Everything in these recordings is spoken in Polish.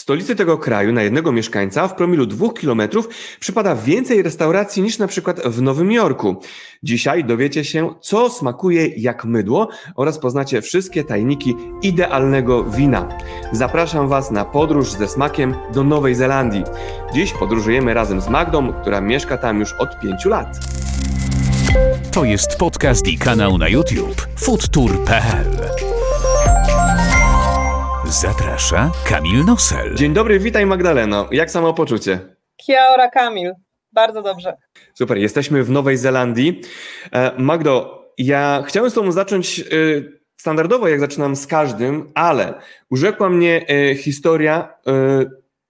W stolicy tego kraju na jednego mieszkańca w promilu dwóch kilometrów przypada więcej restauracji niż na przykład w Nowym Jorku. Dzisiaj dowiecie się, co smakuje jak mydło oraz poznacie wszystkie tajniki idealnego wina. Zapraszam Was na podróż ze smakiem do Nowej Zelandii. Dziś podróżujemy razem z Magdą, która mieszka tam już od pięciu lat. To jest podcast i kanał na YouTube foodtour.pl. Zaprasza Kamil Nosel. Dzień dobry, witaj Magdaleno. Jak samopoczucie? Kiaora Kamil. Bardzo dobrze. Super, jesteśmy w Nowej Zelandii. E, Magdo, ja chciałem z Tobą zacząć e, standardowo, jak zaczynam z każdym, ale urzekła mnie e, historia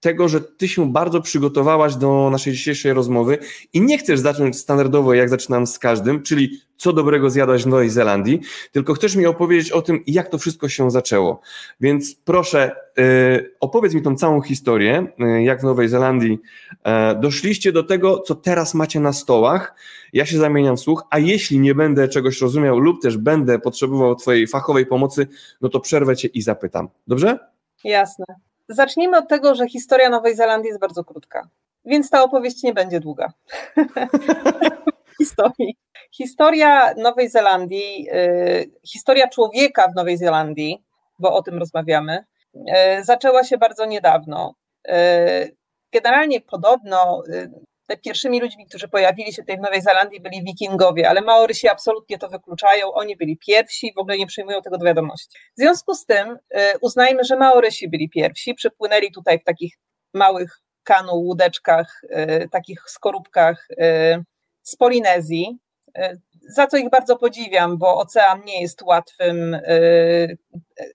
tego, że ty się bardzo przygotowałaś do naszej dzisiejszej rozmowy i nie chcesz zacząć standardowo, jak zaczynam z każdym, czyli co dobrego zjadłaś w Nowej Zelandii, tylko chcesz mi opowiedzieć o tym, jak to wszystko się zaczęło. Więc proszę, yy, opowiedz mi tą całą historię, yy, jak w Nowej Zelandii yy, doszliście do tego, co teraz macie na stołach. Ja się zamieniam w słuch, a jeśli nie będę czegoś rozumiał lub też będę potrzebował twojej fachowej pomocy, no to przerwę cię i zapytam. Dobrze? Jasne. Zacznijmy od tego, że historia Nowej Zelandii jest bardzo krótka, więc ta opowieść nie będzie długa. historii. Historia Nowej Zelandii, y, historia człowieka w Nowej Zelandii, bo o tym rozmawiamy, y, zaczęła się bardzo niedawno. Y, generalnie podobno pierwszymi ludźmi, którzy pojawili się tutaj w Nowej Zelandii byli wikingowie, ale Maorysi absolutnie to wykluczają, oni byli pierwsi, w ogóle nie przyjmują tego do wiadomości. W związku z tym y, uznajmy, że Maorysi byli pierwsi, przypłynęli tutaj w takich małych kanu, łódeczkach, y, takich skorupkach y, z Polinezji, za co ich bardzo podziwiam, bo ocean nie jest łatwym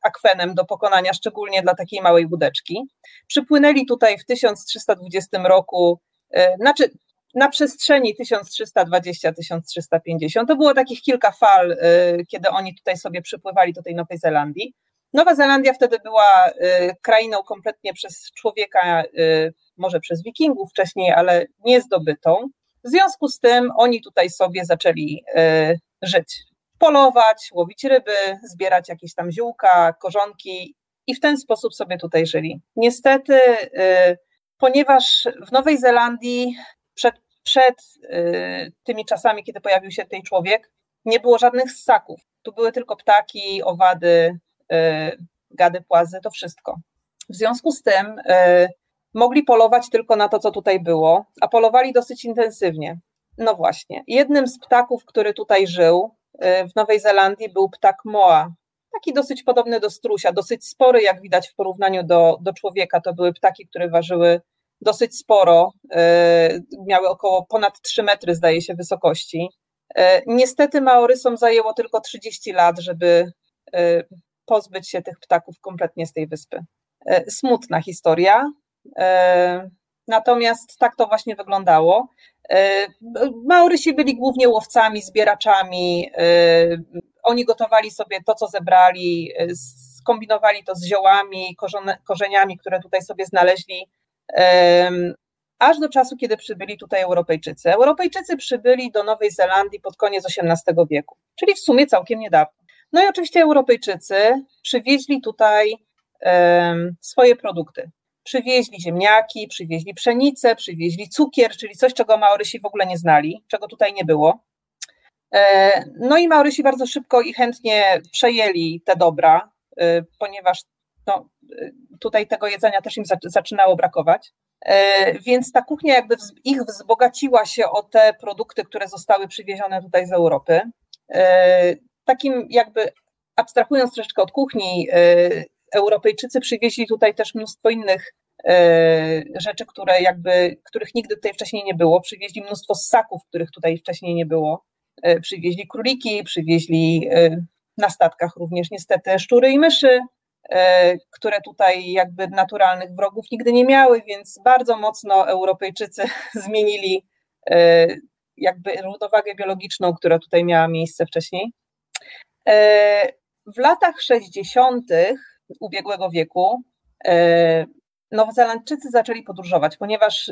akwenem do pokonania, szczególnie dla takiej małej łódeczki. Przypłynęli tutaj w 1320 roku znaczy na przestrzeni 1320-1350 to było takich kilka fal, e, kiedy oni tutaj sobie przypływali do tej Nowej Zelandii. Nowa Zelandia wtedy była e, krainą kompletnie przez człowieka, może przez wikingów wcześniej, ale nie zdobytą. W związku z tym oni tutaj sobie zaczęli żyć. Polować, łowić ryby, zbierać jakieś tam ziółka, korzonki i w ten sposób sobie tutaj żyli. Niestety ponieważ w Nowej Zelandii przed, przed y, tymi czasami, kiedy pojawił się tutaj człowiek, nie było żadnych ssaków. Tu były tylko ptaki, owady, y, gady, płazy, to wszystko. W związku z tym y, mogli polować tylko na to, co tutaj było, a polowali dosyć intensywnie. No właśnie. Jednym z ptaków, który tutaj żył w Nowej Zelandii, był ptak moa, taki dosyć podobny do strusia, dosyć spory, jak widać w porównaniu do, do człowieka. To były ptaki, które ważyły dosyć sporo, e, miały około ponad 3 metry, zdaje się, wysokości. E, niestety Maorysom zajęło tylko 30 lat, żeby e, pozbyć się tych ptaków kompletnie z tej wyspy. Smutna historia. Natomiast tak to właśnie wyglądało. Maorysi byli głównie łowcami, zbieraczami, oni gotowali sobie to, co zebrali, skombinowali to z ziołami, korzeniami, które tutaj sobie znaleźli, aż do czasu, kiedy przybyli tutaj Europejczycy. Europejczycy przybyli do Nowej Zelandii pod koniec XVIII wieku, czyli w sumie całkiem niedawno. No i oczywiście Europejczycy przywieźli tutaj swoje produkty. Przywieźli ziemniaki, przywieźli pszenicę, przywieźli cukier, czyli coś, czego Maorysi w ogóle nie znali, czego tutaj nie było. E, no i Maorysi bardzo szybko i chętnie przejęli te dobra, e, ponieważ no, e, tutaj tego jedzenia też im zaczynało brakować. Więc ta kuchnia jakby ich wzbogaciła się o te produkty, które zostały przywiezione tutaj z Europy. Takim jakby abstrahując troszeczkę od kuchni, Europejczycy przywieźli tutaj też mnóstwo innych rzeczy, które jakby, których nigdy tutaj wcześniej nie było. Przywieźli mnóstwo ssaków, których tutaj wcześniej nie było. E, przywieźli króliki, przywieźli e, na statkach również niestety szczury i myszy, e, które tutaj jakby naturalnych wrogów nigdy nie miały, więc bardzo mocno Europejczycy zmienili jakby równowagę biologiczną, która tutaj miała miejsce wcześniej. W latach 60. ubiegłego wieku Nowozelandczycy zaczęli podróżować, ponieważ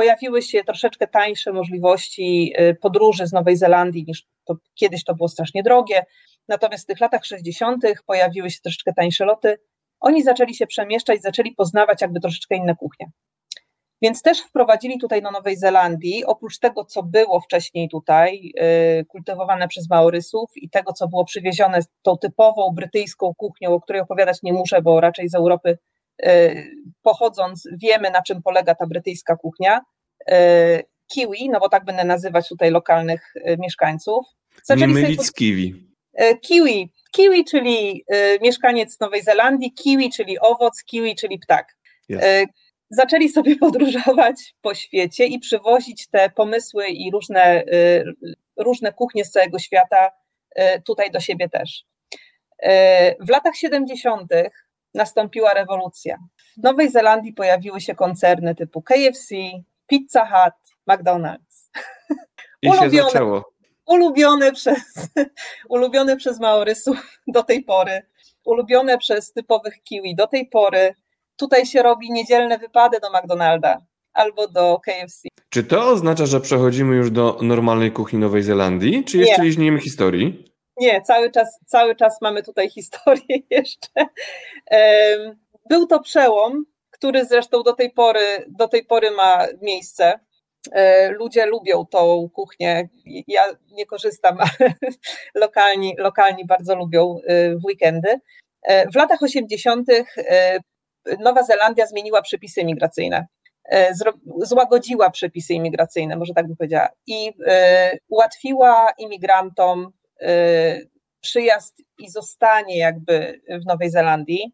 pojawiły się troszeczkę tańsze możliwości y, podróży z Nowej Zelandii niż to, kiedyś to było strasznie drogie. Natomiast w tych latach 60. pojawiły się troszeczkę tańsze loty oni zaczęli się przemieszczać, zaczęli poznawać jakby troszeczkę inne kuchnie. Więc też wprowadzili tutaj do Nowej Zelandii, oprócz tego, co było wcześniej tutaj, yy, kultywowane przez Maorysów i tego, co było przywiezione tą typową brytyjską kuchnią, o której opowiadać nie muszę, bo raczej z Europy pochodząc wiemy, na czym polega ta brytyjska kuchnia. Yy, kiwi, no bo tak będę nazywać tutaj lokalnych mieszkańców. Zaczęli nie mylić pod... kiwi. Kiwi, kiwi, czyli mieszkaniec Nowej Zelandii, kiwi, czyli owoc, kiwi, czyli ptak. Yes zaczęli sobie podróżować po świecie i przywozić te pomysły i różne, y, różne kuchnie z całego świata y, tutaj do siebie też. Y, w latach 70. nastąpiła rewolucja. W Nowej Zelandii pojawiły się koncerny typu KFC, Pizza Hut, McDonald's. I ulubione, się zaczęło. Ulubione przez, ulubione przez Maorysów do tej pory, ulubione przez typowych kiwi do tej pory, tutaj się robi niedzielne wypady do McDonalda albo do KFC. Czy to oznacza, że przechodzimy już do normalnej kuchni Nowej Zelandii, czy jeszcze nie liźniemy historii? Nie, cały czas, cały czas mamy tutaj historię jeszcze. Był to przełom, który zresztą do tej pory, do tej pory ma miejsce. E, ludzie lubią tą kuchnię. Ja nie korzystam, ale lokalni, lokalni bardzo lubią e, w weekendy. E, w latach 80. Nowa Zelandia zmieniła przepisy imigracyjne, e, złagodziła przepisy imigracyjne, może tak bym powiedziała, i e, ułatwiła imigrantom e, przyjazd i zostanie jakby w Nowej Zelandii,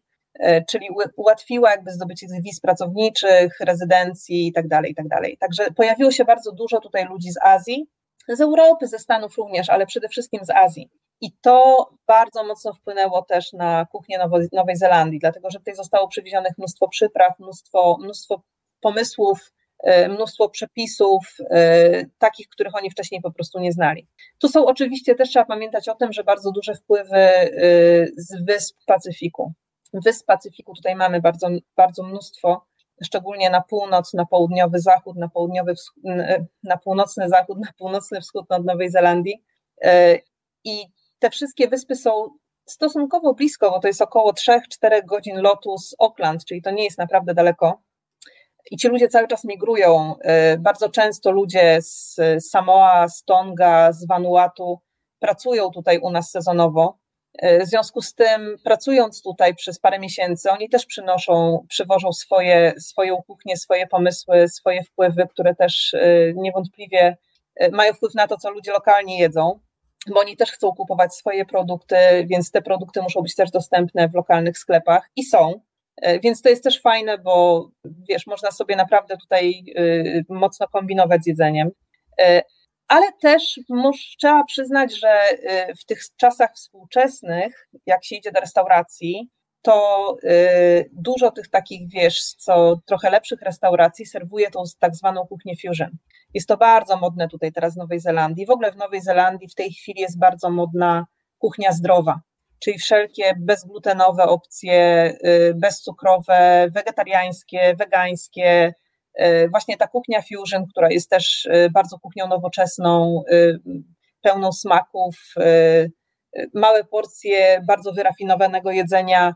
czyli ułatwiła jakby zdobycie tych wiz pracowniczych, rezydencji i tak dalej, i tak dalej. Także pojawiło się bardzo dużo tutaj ludzi z Azji, z Europy, ze Stanów również, ale przede wszystkim z Azji. I to bardzo mocno wpłynęło też na kuchnię Nowej, Zelandii, dlatego że tutaj zostało przywiezionych mnóstwo przypraw, mnóstwo, mnóstwo pomysłów, mnóstwo przepisów, e, takich, których oni wcześniej po prostu nie znali. Tu są oczywiście też trzeba pamiętać o tym, że bardzo duże wpływy e, z wysp Pacyfiku. Wysp Pacyfiku tutaj mamy bardzo, bardzo mnóstwo, szczególnie na północ, na południowy zachód, na południowy, na północny zachód, na północny wschód od Nowej Zelandii. I te wszystkie wyspy są stosunkowo blisko, bo to jest około 3-4 godzin lotu z Auckland, czyli to nie jest naprawdę daleko. I ci ludzie cały czas migrują. Y, bardzo często ludzie z Samoa, z Tonga, z Vanuatu pracują tutaj u nas sezonowo. Y, w związku z tym, pracując tutaj przez parę miesięcy, oni też przynoszą, przywożą swoje, swoją kuchnię, swoje pomysły, swoje wpływy, które też y, niewątpliwie mają wpływ na to, co ludzie lokalnie jedzą bo oni też chcą kupować swoje produkty, więc te produkty muszą być też dostępne w lokalnych sklepach i są. E, więc to jest też fajne, bo wiesz, można sobie naprawdę tutaj y, mocno kombinować z jedzeniem. E, ale też trzeba przyznać, że y, w tych czasach współczesnych, jak się idzie do restauracji, to y, dużo tych takich, wiesz, co trochę lepszych restauracji serwuje tą tak zwaną kuchnię fusion. Jest to bardzo modne tutaj teraz w Nowej Zelandii. W ogóle w Nowej Zelandii w tej chwili jest bardzo modna kuchnia zdrowa, czyli wszelkie bezglutenowe opcje, y, bezcukrowe, wegetariańskie, wegańskie. Y, właśnie ta kuchnia fusion, która jest też bardzo kuchnią nowoczesną, pełną smaków, małe porcje bardzo wyrafinowanego jedzenia,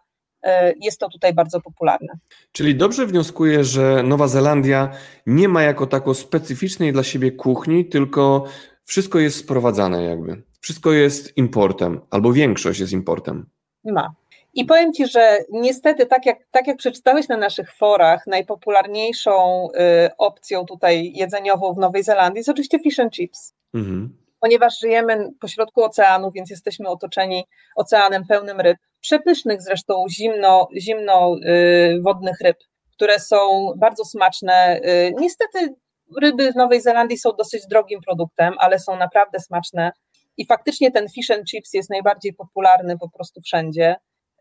jest to tutaj bardzo popularne. Czyli dobrze wnioskuję, że Nowa Zelandia nie ma jako tako specyficznej dla siebie kuchni, tylko wszystko jest sprowadzane jakby. Wszystko jest importem, albo większość jest importem. Ma. I powiem Ci, że niestety, tak jak, tak jak przeczytałeś na naszych forach, najpopularniejszą y, opcją tutaj jedzeniową w Nowej Zelandii jest oczywiście fish and chips. Mhm ponieważ żyjemy pośrodku oceanu, więc jesteśmy otoczeni oceanem pełnym ryb, przepysznych zresztą zimno, zimno y, wodnych ryb, które są bardzo smaczne. Y, niestety ryby w Nowej Zelandii są dosyć drogim produktem, ale są naprawdę smaczne i faktycznie ten fish and chips jest najbardziej popularny po prostu wszędzie.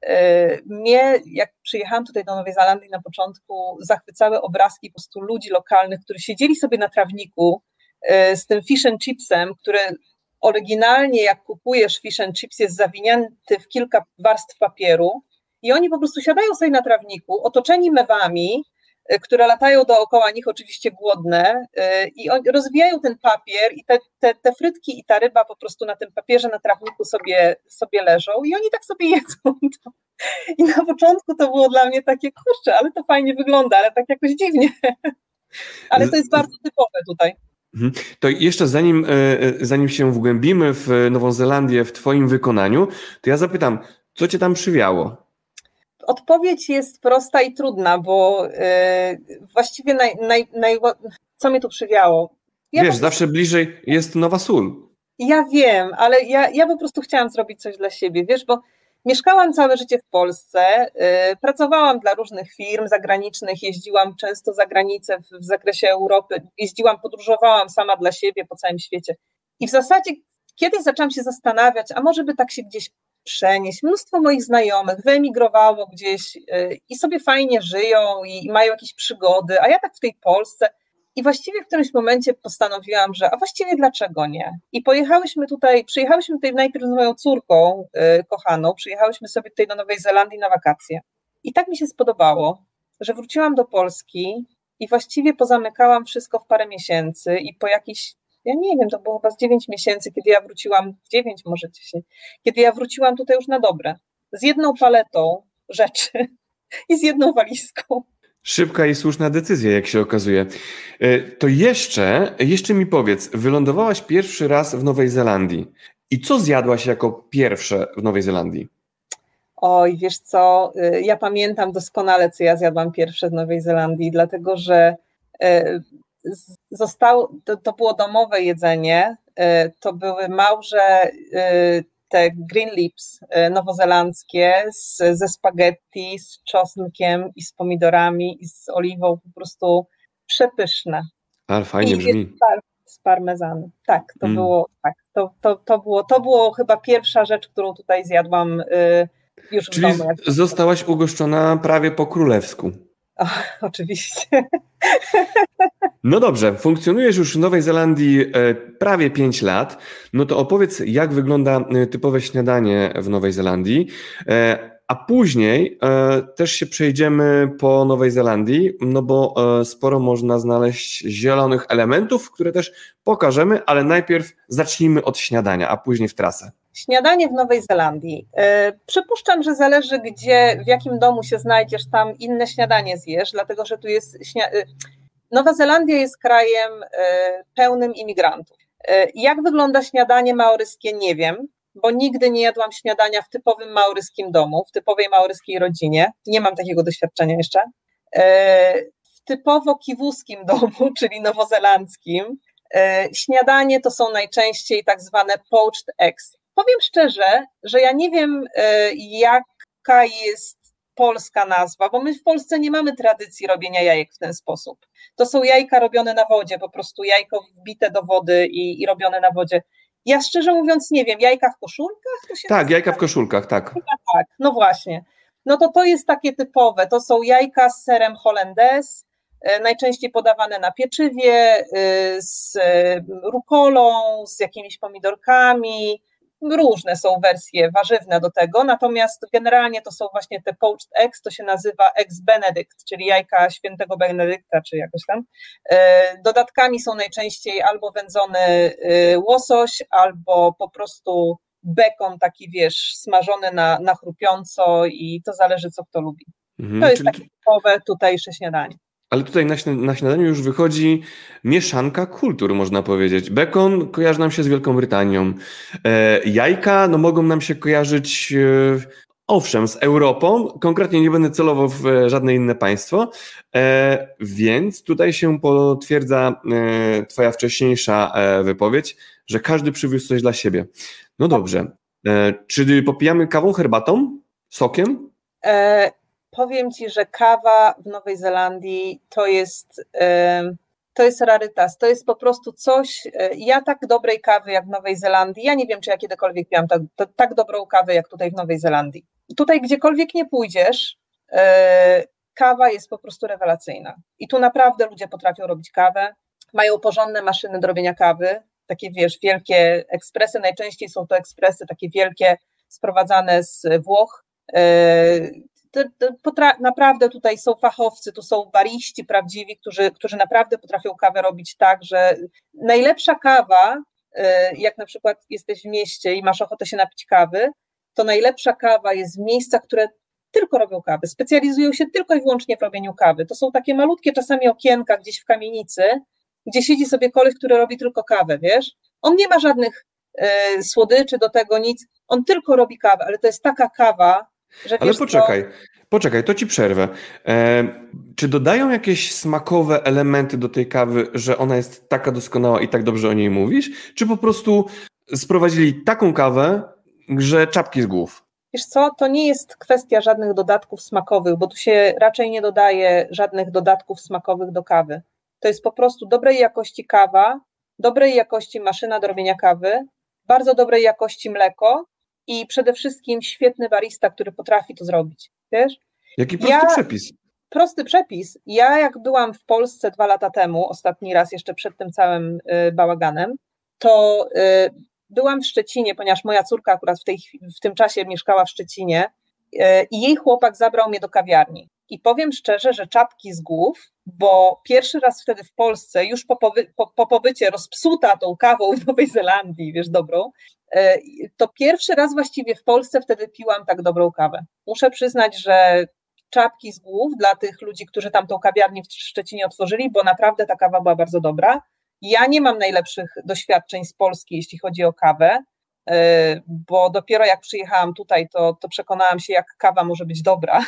Y, mnie, jak przyjechałam tutaj do Nowej Zelandii na początku, zachwycały obrazki po prostu ludzi lokalnych, którzy siedzieli sobie na trawniku E, z tym fish and chipsem, który oryginalnie jak kupujesz fish and chips jest zawinięty w kilka warstw papieru i oni po prostu siadają sobie na trawniku, otoczeni mewami, które latają dookoła nich, oczywiście głodne, i oni rozwijają ten papier, i te, te, te frytki i ta ryba po prostu na tym papierze, na trawniku sobie, sobie leżą, i oni tak sobie jedzą. I na początku to było dla mnie takie, kurczę, ale to fajnie wygląda, ale tak jakoś dziwnie. Ale to jest bardzo typowe tutaj. Mhm. To jeszcze zanim, zanim się wgłębimy w Nową Zelandię w Twoim wykonaniu, to ja zapytam, co Cię tam przywiało? Odpowiedź jest prosta i trudna, bo yy, właściwie naj, naj, naj, co mnie tu przywiało? Ja Wiesz, zawsze bliżej jest Nowa Sól. Ja wiem, ale ja, ja po prostu chciałam zrobić coś dla siebie, wiesz, bo mieszkałam całe życie w Polsce, yy, pracowałam dla różnych firm zagranicznych, jeździłam często za granicę w, w zakresie Europy, jeździłam, podróżowałam sama dla siebie po całym świecie. I w zasadzie kiedyś zaczęłam się zastanawiać, a może by tak się gdzieś przenieść. Mnóstwo moich znajomych wyemigrowało gdzieś y, i sobie fajnie żyją i mają jakieś przygody, a ja tak w tej Polsce. I właściwie w którymś momencie postanowiłam, że a właściwie dlaczego nie? I pojechałyśmy tutaj, przyjechałyśmy tutaj najpierw z moją córką yy, kochaną, przyjechałyśmy sobie tutaj do Nowej Zelandii na wakacje. I tak mi się spodobało, że wróciłam do Polski i właściwie pozamykałam wszystko w parę miesięcy i po jakichś ja nie wiem, to było chyba z 9 miesięcy, kiedy ja wróciłam, 9 może 10, kiedy ja wróciłam tutaj już na dobre, z jedną paletą rzeczy i z jedną walizką. Szybka i słuszna decyzja, jak się okazuje. E, to jeszcze, jeszcze mi powiedz, wylądowałaś pierwszy raz w Nowej Zelandii. I co zjadłaś jako pierwsze w Nowej Zelandii? Oj, wiesz co, y, ja pamiętam doskonale, co ja zjadłam pierwsze w Nowej Zelandii, dlatego że y, zostało, to, to było domowe jedzenie, y, to były małże y, te green lips y, nowozelandzkie z, ze spaghetti, z czosnkiem i z pomidorami i z oliwą, po prostu przepyszne. Ale fajnie I brzmi. Z parmezanu. Tak, to mm. było, tak, to, to, to, było, to było chyba pierwsza rzecz, którą tutaj zjadłam już Czyli w domu. zostałaś ugoszczona prawie po królewsku. O, oczywiście. No dobrze, funkcjonujesz już w Nowej Zelandii e, prawie 5 lat. No to opowiedz, jak wygląda e, typowe śniadanie w Nowej Zelandii. E, a później też się przejdziemy po Nowej Zelandii, no bo sporo można znaleźć zielonych elementów, które też pokażemy, ale najpierw zacznijmy od śniadania, a później w trasę. Śniadanie w Nowej Zelandii. E, przypuszczam, że zależy, gdzie, w jakim domu się znajdziesz, tam inne śniadanie zjesz, dlatego że tu jest. E, Nowa Zelandia jest krajem e, pełnym imigrantów. Jak wygląda śniadanie maoryskie, nie wiem, bo nigdy nie jadłam śniadania w typowym maoryskim domu, w typowej maoryskiej rodzinie. Nie mam takiego doświadczenia jeszcze. W typowo kiwuskim domu, czyli nowozelandzkim, śniadanie to są najczęściej tak zwane poached eggs, powiem szczerze, że ja nie wiem, e, jaka jest polska nazwa, bo my w Polsce nie mamy tradycji robienia jajek w ten sposób. To są jajka robione na wodzie, po prostu jajko wbite do wody i, i robione na wodzie. Ja szczerze mówiąc nie wiem, jajka w koszulkach? tak, nazywa? jajka w koszulkach, tak. Tak, no właśnie. No to to jest takie typowe, to są jajka z serem hollandaise, e, najczęściej podawane na pieczywie, e, z rukolą, z jakimiś pomidorkami, Różne są wersje warzywne do tego, natomiast generalnie to są właśnie te poached eggs, to się nazywa eggs benedict, czyli jajka świętego Benedykta, czy jakoś tam. E, dodatkami są najczęściej albo wędzony e, łosoś, albo po prostu bekon taki, wiesz, smażony na, na chrupiąco i to zależy, co kto lubi. Mhm, to jest czyli... takie typowe tutejsze śniadanie. Ale tutaj na, na śniadaniu już wychodzi mieszanka kultur, można powiedzieć. Bekon kojarzy nam się z Wielką Brytanią. E, jajka no, mogą nam się kojarzyć, e, owszem, z Europą. Konkretnie nie będę celował w e, żadne inne państwo. E, więc tutaj się potwierdza e, Twoja wcześniejsza e, wypowiedź, że każdy przywiózł coś dla siebie. No dobrze. Czy popijamy kawą, herbatą, sokiem? Powiem Ci, że kawa w Nowej Zelandii to jest, to jest rarytas, to jest po prostu coś, e, ja tak dobrej kawy jak w Nowej Zelandii, ja nie wiem, czy ja kiedykolwiek piłam tak, tak dobrą kawę jak tutaj w Nowej Zelandii. Tutaj gdziekolwiek nie pójdziesz, e, kawa jest po prostu rewelacyjna. I tu naprawdę ludzie potrafią robić kawę, mają porządne maszyny do robienia kawy, takie wiesz, wielkie ekspresy, najczęściej są to ekspresy takie wielkie, sprowadzane z Włoch, e, naprawdę tutaj są fachowcy, tu są bariści prawdziwi, którzy, którzy naprawdę potrafią kawę robić tak, że najlepsza kawa, e, jak na przykład jesteś w mieście i masz ochotę się napić kawy, to najlepsza kawa jest w miejscach, które tylko robią kawy, specjalizują się tylko i wyłącznie w robieniu kawy. To są takie malutkie czasami okienka gdzieś w kamienicy, gdzie siedzi sobie koleś, który robi tylko kawę, wiesz? On nie ma żadnych e, słodyczy do tego, nic, on tylko robi kawę, ale to jest taka kawa, że Ale poczekaj, co? poczekaj, to ci przerwę. E, czy dodają jakieś smakowe elementy do tej kawy, że ona jest taka doskonała i tak dobrze o niej mówisz? Czy po prostu sprowadzili taką kawę, że czapki z głów? Wiesz co, to nie jest kwestia żadnych dodatków smakowych, bo tu się raczej nie dodaje żadnych dodatków smakowych do kawy. To jest po prostu dobrej jakości kawa, dobrej jakości maszyna do robienia kawy, bardzo dobrej jakości mleko i przede wszystkim świetny barista, który potrafi to zrobić. Wiesz? Jaki prosty ja, przepis. Prosty przepis. Ja jak byłam w Polsce dwa lata temu, ostatni raz jeszcze przed tym całym y, bałaganem, to y, byłam w Szczecinie, ponieważ moja córka akurat w, tej, w tym czasie mieszkała w Szczecinie y, i jej chłopak zabrał mnie do kawiarni. I powiem szczerze, że czapki z głów, bo pierwszy raz wtedy w Polsce, już po, po, po pobycie rozpsuta tą kawą w Nowej Zelandii, wiesz, dobrą, to pierwszy raz właściwie w Polsce wtedy piłam tak dobrą kawę. Muszę przyznać, że czapki z głów dla tych ludzi, którzy tam tą kawiarnię w Szczecinie otworzyli, bo naprawdę ta kawa była bardzo dobra. Ja nie mam najlepszych doświadczeń z Polski, jeśli chodzi o kawę, e, bo dopiero jak przyjechałam tutaj, to, to przekonałam się, jak kawa może być dobra.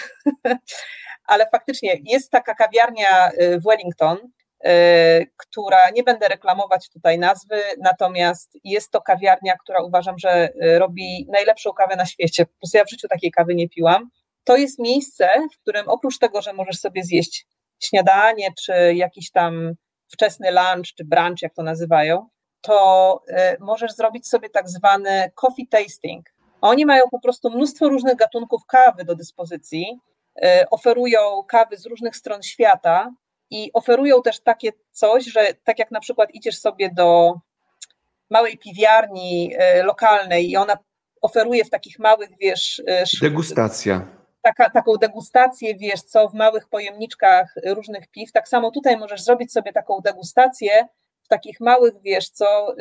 ale faktycznie jest taka kawiarnia y, w Wellington, która nie będę reklamować tutaj nazwy, natomiast jest to kawiarnia, która uważam, że y, robi najlepszą kawę na świecie. Po prostu ja w życiu takiej kawy nie piłam. To jest miejsce, w którym oprócz tego, że możesz sobie zjeść śniadanie, czy jakiś tam wczesny lunch, czy brunch, jak to nazywają, to możesz zrobić sobie tak zwany coffee tasting. Oni mają po prostu mnóstwo różnych gatunków kawy do dyspozycji oferują kawy z różnych stron świata i oferują też takie coś, że tak jak na przykład idziesz sobie do małej piwiarni e, lokalnej i ona oferuje w takich małych, wiesz... E, Degustacja. Taka, taką degustację, wiesz co, w małych pojemniczkach różnych piw, tak samo tutaj możesz zrobić sobie taką degustację w takich małych, wiesz co,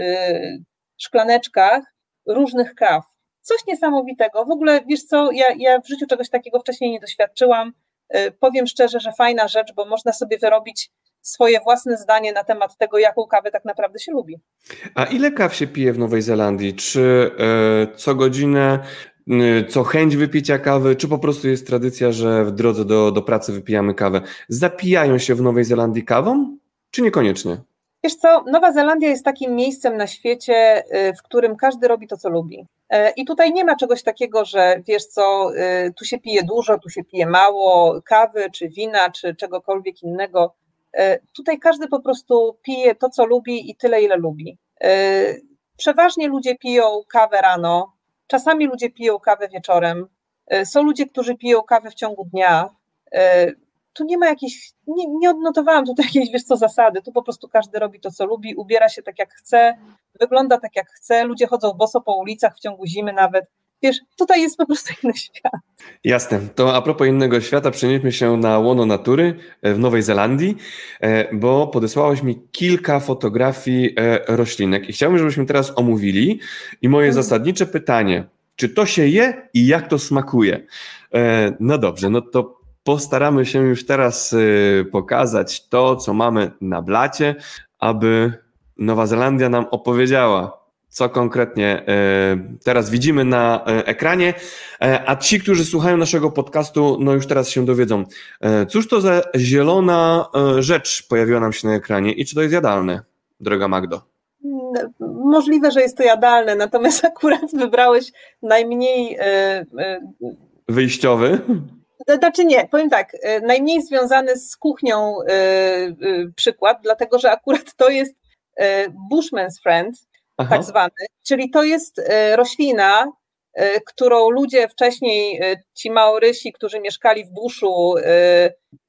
szklaneczkach różnych kaw coś niesamowitego. W ogóle, wiesz co, ja, ja w życiu czegoś takiego wcześniej nie doświadczyłam. Y, powiem szczerze, że fajna rzecz, bo można sobie wyrobić swoje własne zdanie na temat tego, jaką kawę tak naprawdę się lubi. A ile kaw się pije w Nowej Zelandii? Czy e, co godzinę, y, co chęć wypicia kawy, czy po prostu jest tradycja, że w drodze do, do pracy wypijamy kawę? Zapijają się w Nowej Zelandii kawą, czy niekoniecznie? Wiesz co, Nowa Zelandia jest takim miejscem na świecie, y, w którym każdy robi to, co lubi. E, I tutaj nie ma czegoś takiego, że wiesz co, y, tu się pije dużo, tu się pije mało, kawy, czy wina, czy czegokolwiek innego. E, tutaj każdy po prostu pije to, co lubi i tyle, ile lubi. E, przeważnie ludzie piją kawę rano, czasami ludzie piją kawę wieczorem. Są ludzie, którzy piją kawę w ciągu dnia tu nie ma jakiejś, nie, nie odnotowałam tutaj jakiejś, wiesz co, zasady, tu po prostu każdy robi to, co lubi, ubiera się tak, jak chce, wygląda tak, jak chce, ludzie chodzą boso po ulicach w ciągu zimy nawet, wiesz, tutaj jest po prostu inny świat. Jasne, to a propos innego świata, przenieśmy się na łono natury e, w Nowej Zelandii, e, bo podesłałeś mi kilka fotografii e, roślinek i chciałbym, żebyśmy teraz omówili i moje hmm. zasadnicze pytanie, czy to się je i jak to smakuje? No dobrze, no to postaramy się już teraz y, pokazać to, co mamy na blacie, aby Nowa Zelandia nam opowiedziała, co konkretnie y, teraz widzimy na y, ekranie, e, a ci, którzy słuchają naszego podcastu, no już teraz się dowiedzą. E, cóż to za zielona e, rzecz pojawiła nam się na ekranie i czy to jest jadalne, droga Magdo? Możliwe, że jest to jadalne, natomiast akurat wybrałeś najmniej. Wyjściowy? Znaczy nie, powiem tak, y, najmniej związany z kuchnią y, y, przykład, dlatego że akurat to jest Bushman's Friend, Aha. tak zwany, czyli to jest roślina, którą ludzie wcześniej, ci Maorysi, którzy mieszkali w buszu,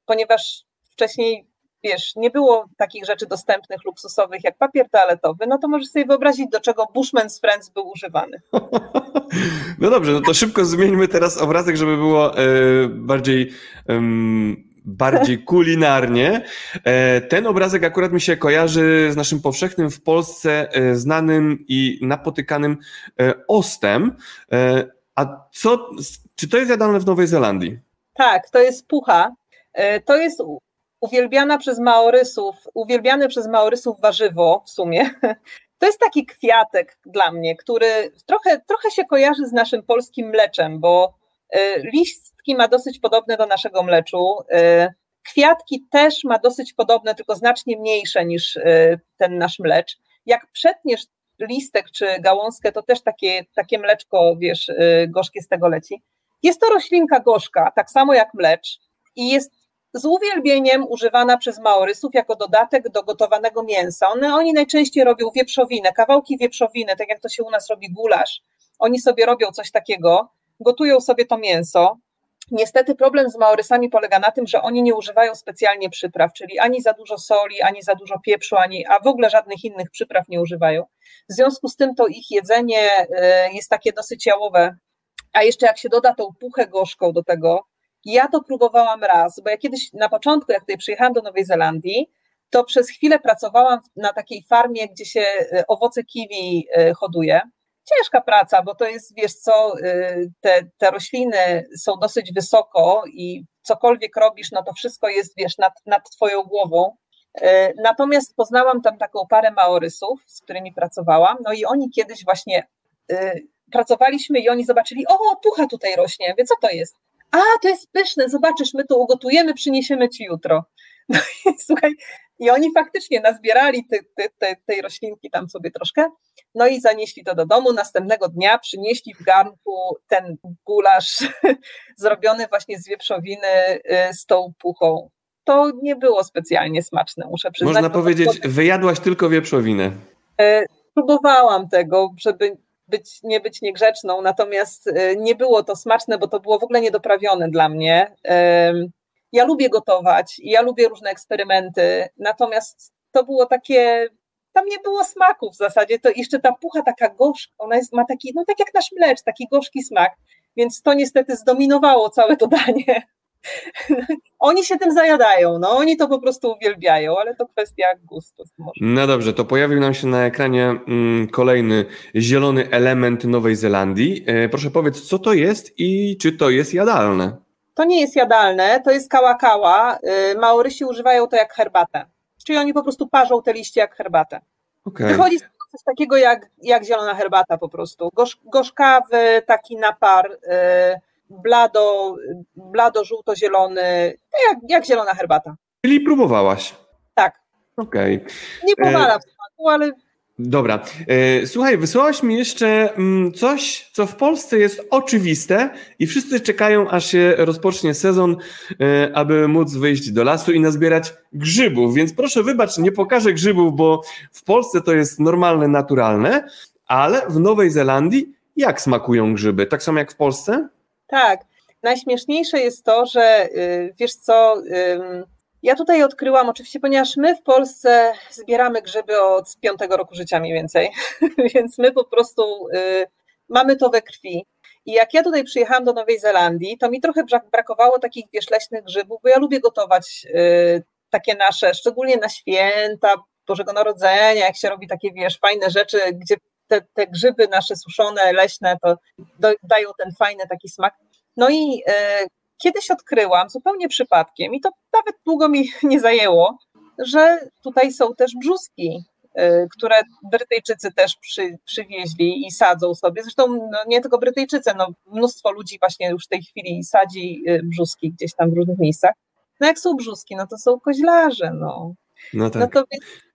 ponieważ wcześniej wiesz, nie było takich rzeczy dostępnych, luksusowych jak papier toaletowy, no to możesz sobie wyobrazić, do czego Bushman's Friends był używany. No dobrze, no to szybko zmieńmy teraz obrazek, żeby było e, bardziej bardziej kulinarnie. E, ten obrazek akurat mi się kojarzy z naszym powszechnym w Polsce e, znanym i napotykanym e, ostem. A co, czy to jest jadalne w Nowej Zelandii? Tak, to jest pucha. To jest uwielbiana przez Maorysów, uwielbiane przez Maorysów warzywo w sumie. To jest taki kwiatek dla mnie, który trochę, trochę się kojarzy z naszym polskim mleczem, bo listki ma dosyć podobne do naszego mleczu. Kwiatki też ma dosyć podobne, tylko znacznie mniejsze niż ten nasz mlecz. Jak przetniesz listek czy gałązkę, to też takie, takie mleczko, wiesz, gorzkie z tego leci. Jest to roślinka gorzka, tak samo jak mlecz i jest z uwielbieniem używana przez Maorysów jako dodatek do gotowanego mięsa. One, oni najczęściej robią wieprzowinę, kawałki wieprzowiny, tak jak to się u nas robi gulasz. Oni sobie robią coś takiego, gotują sobie to mięso. Niestety problem z Maorysami polega na tym, że oni nie używają specjalnie przypraw, czyli ani za dużo soli, ani za dużo pieprzu, ani, a w ogóle żadnych innych przypraw nie używają. W związku z tym to ich jedzenie y, jest takie dosyć jałowe. A jeszcze jak się doda tą puchę gorzką do tego, ja to próbowałam raz, bo ja kiedyś na początku, jak tutaj przyjechałam do Nowej Zelandii, to przez chwilę pracowałam na takiej farmie, gdzie się y, owoce kiwi y, hoduje ciężka praca, bo to jest, wiesz co, y, te, te rośliny są dosyć wysoko i cokolwiek robisz, no to wszystko jest, wiesz, nad, nad twoją głową. Natomiast poznałam tam taką parę maorysów, z którymi pracowałam, no i oni kiedyś właśnie pracowaliśmy i oni zobaczyli, o, pucha tutaj rośnie, wie co to jest? A, to jest pyszne, zobaczysz, my to ugotujemy, przyniesiemy ci jutro. No i słuchaj, i oni faktycznie nazbierali te, te, te, tej roślinki tam sobie troszkę, no i zanieśli to do domu. Następnego dnia przynieśli w garnku ten gulasz zrobiony właśnie z wieprzowiny y, z tą puchą. To nie było specjalnie smaczne, muszę przyznać. Można powiedzieć, to... wyjadłaś tylko wieprzowinę. Y, próbowałam tego, żeby być, nie być niegrzeczną, natomiast y, nie było to smaczne, bo to było w ogóle niedoprawione dla mnie. Ja lubię gotować ja lubię różne eksperymenty, natomiast to było takie, tam nie było smaku w zasadzie, to jeszcze ta pucha taka gorzka, ona jest, ma taki, no tak jak nasz mlecz, taki gorzki smak, więc to niestety zdominowało całe to danie. Oni się tym zajadają, no oni to po prostu uwielbiają, ale to kwestia gustu. No dobrze, to pojawił nam się na ekranie mm, kolejny zielony element Nowej Zelandii. E, proszę powiedz, co to jest i czy to jest jadalne? To nie jest jadalne, to jest kała-kała. Y, Maorysi używają to jak herbatę. Czyli oni po prostu parzą te liście jak herbatę. Okay. Wychodzi coś takiego jak, jak zielona herbata po prostu. Gorzz, gorzkawy taki napar, y, blado, blado żółto-zielony, jak, jak zielona herbata. Czyli próbowałaś? Tak. Okej. Okay. Nie pomala e, w smaku, ale Dobra. E, słuchaj, wysłałaś mi jeszcze mm, coś, co w Polsce jest oczywiste i wszyscy czekają, aż się rozpocznie sezon, e, aby móc wyjść do lasu i nazbierać grzybów. Więc proszę wybacz, nie pokażę grzybów, bo w Polsce to jest normalne, naturalne, ale w Nowej Zelandii jak smakują grzyby? Tak samo jak w Polsce? Tak. Najśmieszniejsze jest to, że y, wiesz co, ja tutaj odkryłam, oczywiście, ponieważ my w Polsce zbieramy grzyby od piątego roku życia mniej więcej, więc my po prostu y, mamy to we krwi. I jak ja tutaj przyjechałam do Nowej Zelandii, to mi trochę brakowało takich wiesz, leśnych grzybów, bo ja lubię gotować y, takie nasze, szczególnie na święta, Bożego Narodzenia, jak się robi takie, wiesz, fajne rzeczy, gdzie te, te grzyby nasze suszone, leśne, to dają ten fajny taki smak. No i y, kiedyś odkryłam zupełnie przypadkiem, i to nawet długo mi nie zajęło, że tutaj są też brzuski, y, które Brytyjczycy też przy, przywieźli i sadzą sobie. Zresztą no, nie tylko Brytyjczycy, no, mnóstwo ludzi właśnie już w tej chwili sadzi y, brzuski gdzieś tam w różnych miejscach. No jak są brzuski, no to są koźlarze, no. No tak. No to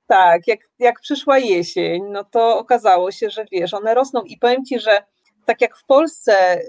tak, jak, jak przyszła jesień, no to okazało się, że wiesz, one rosną i powiem Ci, że tak jak w Polsce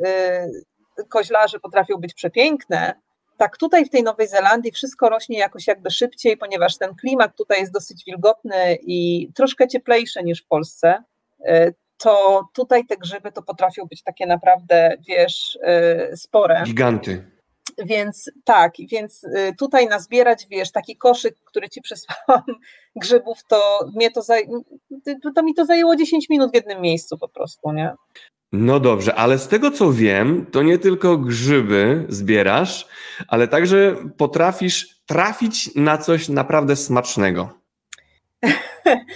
y, koźlarze potrafią być przepiękne, tak tutaj w tej Nowej Zelandii wszystko rośnie jakoś jakby szybciej, ponieważ ten klimat tutaj jest dosyć wilgotny i troszkę cieplejszy niż w Polsce, e, to tutaj te grzyby to potrafią być takie naprawdę, wiesz, e, spore. Giganty. Więc tak, więc y, tutaj nazbierać, wiesz, taki koszyk, który ci przesłałam grzybów, to mnie to, zaj... to mi to zajęło 10 minut w jednym miejscu po prostu, nie? No dobrze, ale z tego co wiem, to nie tylko grzyby zbierasz, ale także potrafisz trafić na coś naprawdę smacznego.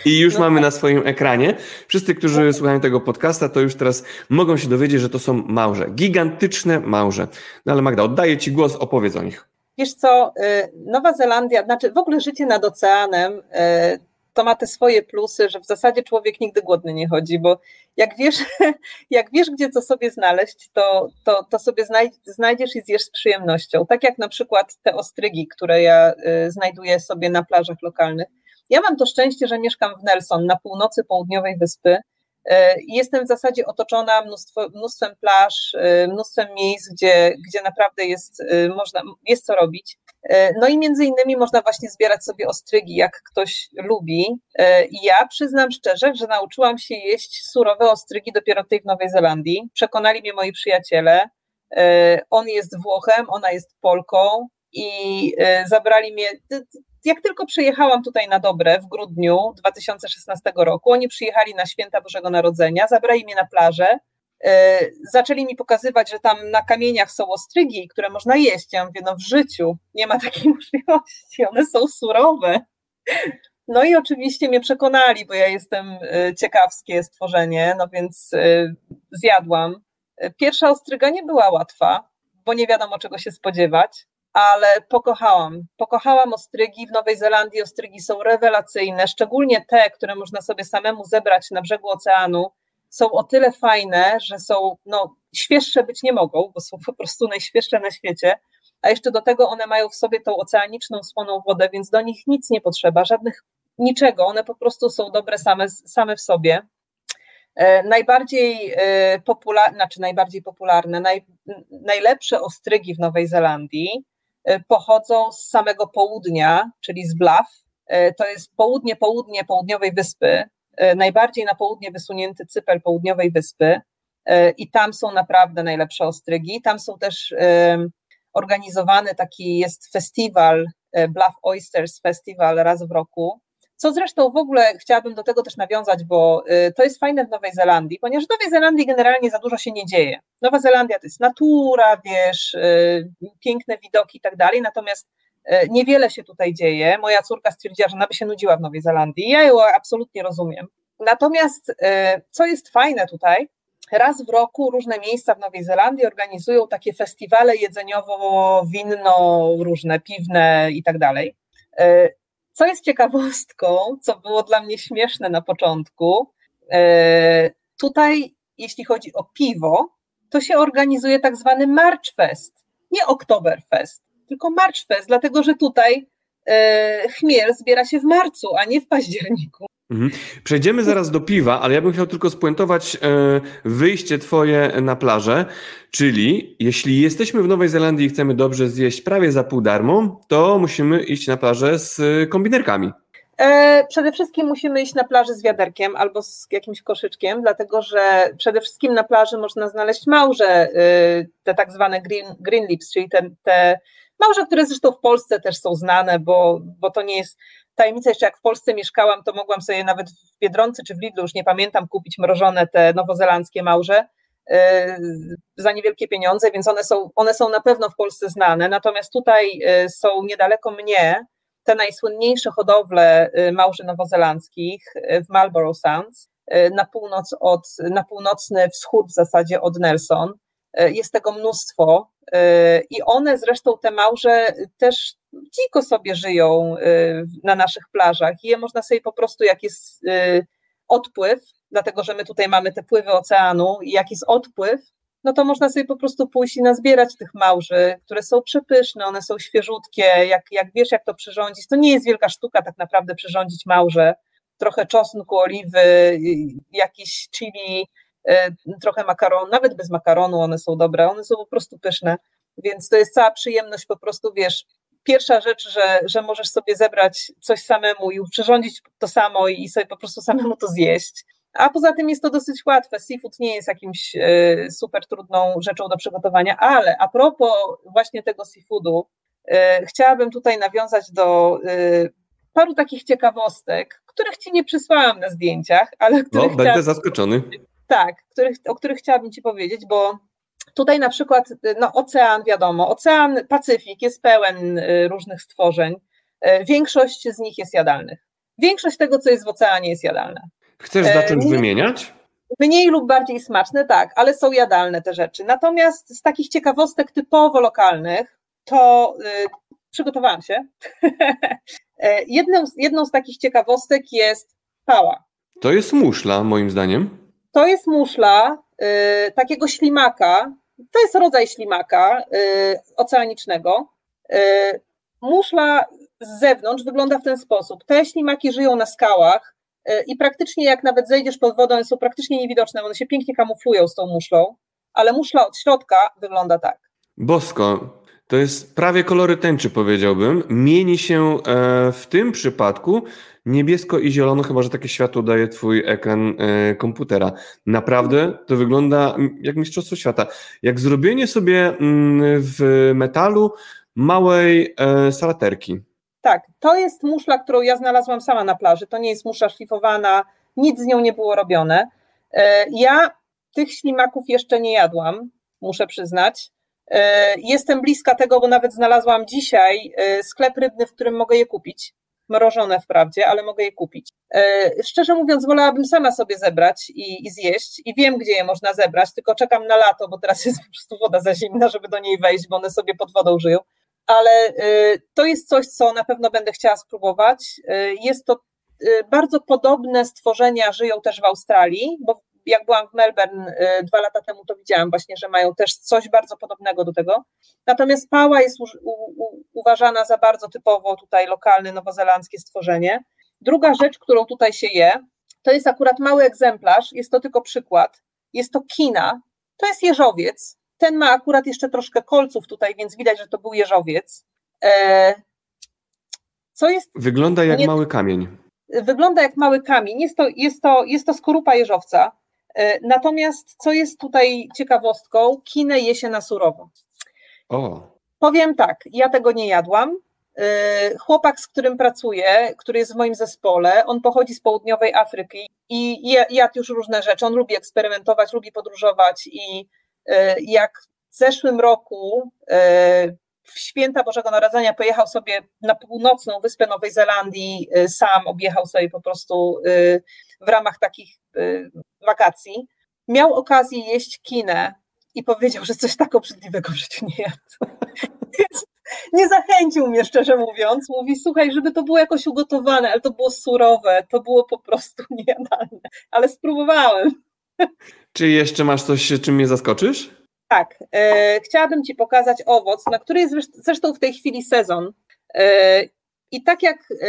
I już no mamy tak. na swoim ekranie. Wszyscy, którzy no. słuchają tego podcasta, to już teraz mogą się dowiedzieć, że to są małże. Gigantyczne małże. No ale Magda, oddaję Ci głos, opowiedz o nich. Wiesz co, y, Nowa Zelandia, znaczy w ogóle życie nad oceanem, y, to ma te swoje plusy, że w zasadzie człowiek nigdy głodny nie chodzi, bo jak wiesz, jak wiesz gdzie co sobie znaleźć, to, to, to sobie znajdziesz i zjesz z przyjemnością. Tak jak na przykład te ostrygi, które ja y, znajduję sobie na plażach lokalnych ja mam to szczęście, że mieszkam w Nelson, na północy południowej wyspy. E, jestem w zasadzie otoczona mnóstwo, mnóstwem plaż, e, mnóstwem miejsc, gdzie, gdzie naprawdę jest, e, można, jest co robić. No i między innymi można właśnie zbierać sobie ostrygi, jak ktoś lubi. I ja przyznam szczerze, że nauczyłam się jeść surowe ostrygi dopiero tej w Nowej Zelandii. Przekonali mnie moi przyjaciele. On jest Włochem, ona jest Polką i zabrali mnie jak tylko przyjechałam tutaj na dobre w grudniu 2016 roku, oni przyjechali na święta Bożego Narodzenia, zabrali mnie na plażę, e, zaczęli mi pokazywać, że tam na kamieniach są ostrygi, które można jeść. Ja mówię, no w życiu nie ma takiej możliwości, one są surowe. No i oczywiście mnie przekonali, bo ja jestem e, ciekawskie stworzenie, no więc e, zjadłam. Pierwsza ostryga nie była łatwa, bo nie wiadomo czego się spodziewać ale pokochałam. Pokochałam ostrygi. W Nowej Zelandii ostrygi są rewelacyjne, szczególnie te, które można sobie samemu zebrać na brzegu oceanu. Są o tyle fajne, że są no, świeższe być nie mogą, bo są po prostu najświeższe na świecie, a jeszcze do tego one mają w sobie tą oceaniczną słoną wodę, więc do nich nic nie potrzeba, żadnych niczego, one po prostu są dobre same, same w sobie. E, najbardziej e, popularne, znaczy najbardziej popularne, naj, najlepsze ostrygi w Nowej Zelandii pochodzą z samego południa, czyli z Bluff. E, to jest południe, południe południowej wyspy, e, najbardziej na południe wysunięty cypel południowej wyspy i tam są naprawdę najlepsze ostrygi. Tam są też organizowany taki jest festiwal, Bluff Oysters Festival raz w roku, co zresztą w ogóle chciałabym do tego też nawiązać, bo y, to jest fajne w Nowej Zelandii, ponieważ w Nowej Zelandii generalnie za dużo się nie dzieje. Nowa Zelandia to jest natura, wiesz, y, piękne widoki i tak dalej, natomiast y, niewiele się tutaj dzieje. Moja córka stwierdziła, że ona by się nudziła w Nowej Zelandii. Ja ją absolutnie rozumiem. Natomiast co jest fajne tutaj, raz w roku różne miejsca w Nowej Zelandii organizują takie festiwale jedzeniowo-winno, różne piwne i tak dalej. Co jest ciekawostką, co było dla mnie śmieszne na początku, e, tutaj, jeśli chodzi o piwo, to się organizuje tak zwany March Fest, nie Oktoberfest, tylko March Fest, dlatego że tutaj e, chmiel zbiera się w marcu, a nie w październiku. Mhm. Przejdziemy zaraz do piwa, ale ja bym chciał tylko spuentować e, wyjście Twoje na plażę. Czyli jeśli jesteśmy w Nowej Zelandii i chcemy dobrze zjeść prawie za pół darmo, to musimy iść na plażę z kombinerkami. E, przede wszystkim musimy iść na plażę z wiaderkiem albo z jakimś koszyczkiem, dlatego że przede wszystkim na plaży można znaleźć małże, e, te tak zwane green, green lips, czyli te, te małże, które zresztą w Polsce też są znane, bo, bo to nie jest tajemnica, jeszcze jak w Polsce mieszkałam, to mogłam sobie nawet w Biedronce czy w Lidlu, już nie pamiętam, kupić mrożone te nowozelandzkie małże e, za niewielkie pieniądze, więc one są, one są na pewno w Polsce znane. Natomiast tutaj e, są niedaleko mnie te najsłynniejsze hodowle e, małży nowozelandzkich w Marlborough Sounds, na północ od, na północny wschód w zasadzie od Nelson. Jest tego mnóstwo i one zresztą te małże też dziko sobie żyją y, na naszych plażach i je można sobie po prostu, jak jest y, odpływ, dlatego że my tutaj mamy te pływy oceanu i jak jest odpływ, no to można sobie po prostu pójść i nazbierać tych małży, które są przepyszne, one są świeżutkie, jak, jak wiesz jak to przyrządzić, to nie jest wielka sztuka tak naprawdę przyrządzić małże, trochę czosnku, oliwy, y, jakiś chili, trochę makaronu, nawet bez makaronu one są dobre, one są po prostu pyszne, więc to jest cała przyjemność po prostu, wiesz, pierwsza rzecz, że, że możesz sobie zebrać coś samemu i przyrządzić to samo i sobie po prostu samemu to zjeść. A poza tym jest to dosyć łatwe. Seafood nie jest jakimś e, super trudną rzeczą do przygotowania, ale a propos właśnie tego seafoodu, e, chciałabym tutaj nawiązać do e, paru takich ciekawostek, których ci nie przysłałam na zdjęciach, ale których. No, będę zaskoczony. Tak, których, o których chciałabym ci powiedzieć, bo tutaj na przykład no, ocean, wiadomo, ocean Pacyfik jest pełen różnych stworzeń. Większość z nich jest jadalnych. Większość tego, co jest w oceanie, jest jadalne. Chcesz zacząć e, wymieniać? Mniej lub bardziej smaczne, tak, ale są jadalne te rzeczy. Natomiast z takich ciekawostek typowo lokalnych, to przygotowałam się. E, jedną, jedną z takich ciekawostek jest pała. To jest muszla, moim zdaniem. To jest muszla takiego ślimaka. To jest rodzaj ślimaka yy, oceanicznego. Muszla z zewnątrz wygląda w ten sposób. Te ślimaki żyją na skałach i praktycznie jak nawet zejdziesz pod one są praktycznie niewidoczne, one się pięknie kamuflują z tą muszlą, ale muszla od środka wygląda tak. Bosko, to jest prawie kolory tęczy, powiedziałbym. Mieni się e, w tym przypadku niebiesko i zielono, chyba że takie światło daje twój ekran e, komputera. Naprawdę to wygląda jak mistrzostwo świata. Jak zrobienie sobie mm, w metalu małej salaterki. Tak, to jest muszla, którą ja znalazłam sama na plaży. To nie jest muszla szlifowana, nic z nią nie było robione. E, ja tych ślimaków jeszcze nie jadłam, muszę przyznać. Jestem bliska tego, bo nawet znalazłam dzisiaj sklep rybny, w którym mogę je kupić. Mrożone wprawdzie, ale mogę je kupić. Szczerze mówiąc, wolałabym sama sobie zebrać i, i, zjeść i wiem, gdzie je można zebrać, tylko czekam na lato, bo teraz jest po prostu woda za zimna, żeby do niej wejść, bo one sobie pod wodą żyją ale y, to jest coś, co na pewno będę chciała spróbować. Y, jest to bardzo podobne stworzenia, żyją też w Australii, bo jak byłam w Melbourne dwa lata temu, to widziałam właśnie, że mają też coś bardzo podobnego do tego. Natomiast pała jest u, u, uważana za bardzo typowo tutaj lokalne nowozelandzkie stworzenie. Druga rzecz, którą tutaj się je, to jest akurat mały egzemplarz, jest to tylko przykład. Jest to kina, to jest jeżowiec, ten ma akurat jeszcze troszkę kolców tutaj, więc widać, że to był jeżowiec. E, co jest. Wygląda jak nie, mały kamień. Wygląda jak mały kamień. Jest to, jest to, jest to skorupa jeżowca. E, natomiast co jest tutaj ciekawostką, kinę je się na surowo. O. Powiem tak, ja tego nie jadłam. E, chłopak, z którym pracuję, który jest w moim zespole, on pochodzi z południowej Afryki i jadł już różne rzeczy. On lubi eksperymentować, lubi podróżować i E, jak w zeszłym roku w święta Bożego Narodzenia pojechał sobie na północną wyspę Nowej Zelandii, sam objechał sobie po prostu w ramach takich wakacji. Miał okazję jeść kinę i powiedział, że coś tak obrzydliwego w życiu nie jadł. Więc nie zachęcił mnie, szczerze mówiąc. Mówi, słuchaj, żeby to było jakoś ugotowane, ale to było surowe, to było po prostu niejadalne. Ale spróbowałem. Czy jeszcze masz coś, czym mnie zaskoczysz? Tak. E, chciałabym Ci pokazać owoc, na który jest zresztą w tej chwili sezon. E, I tak jak e,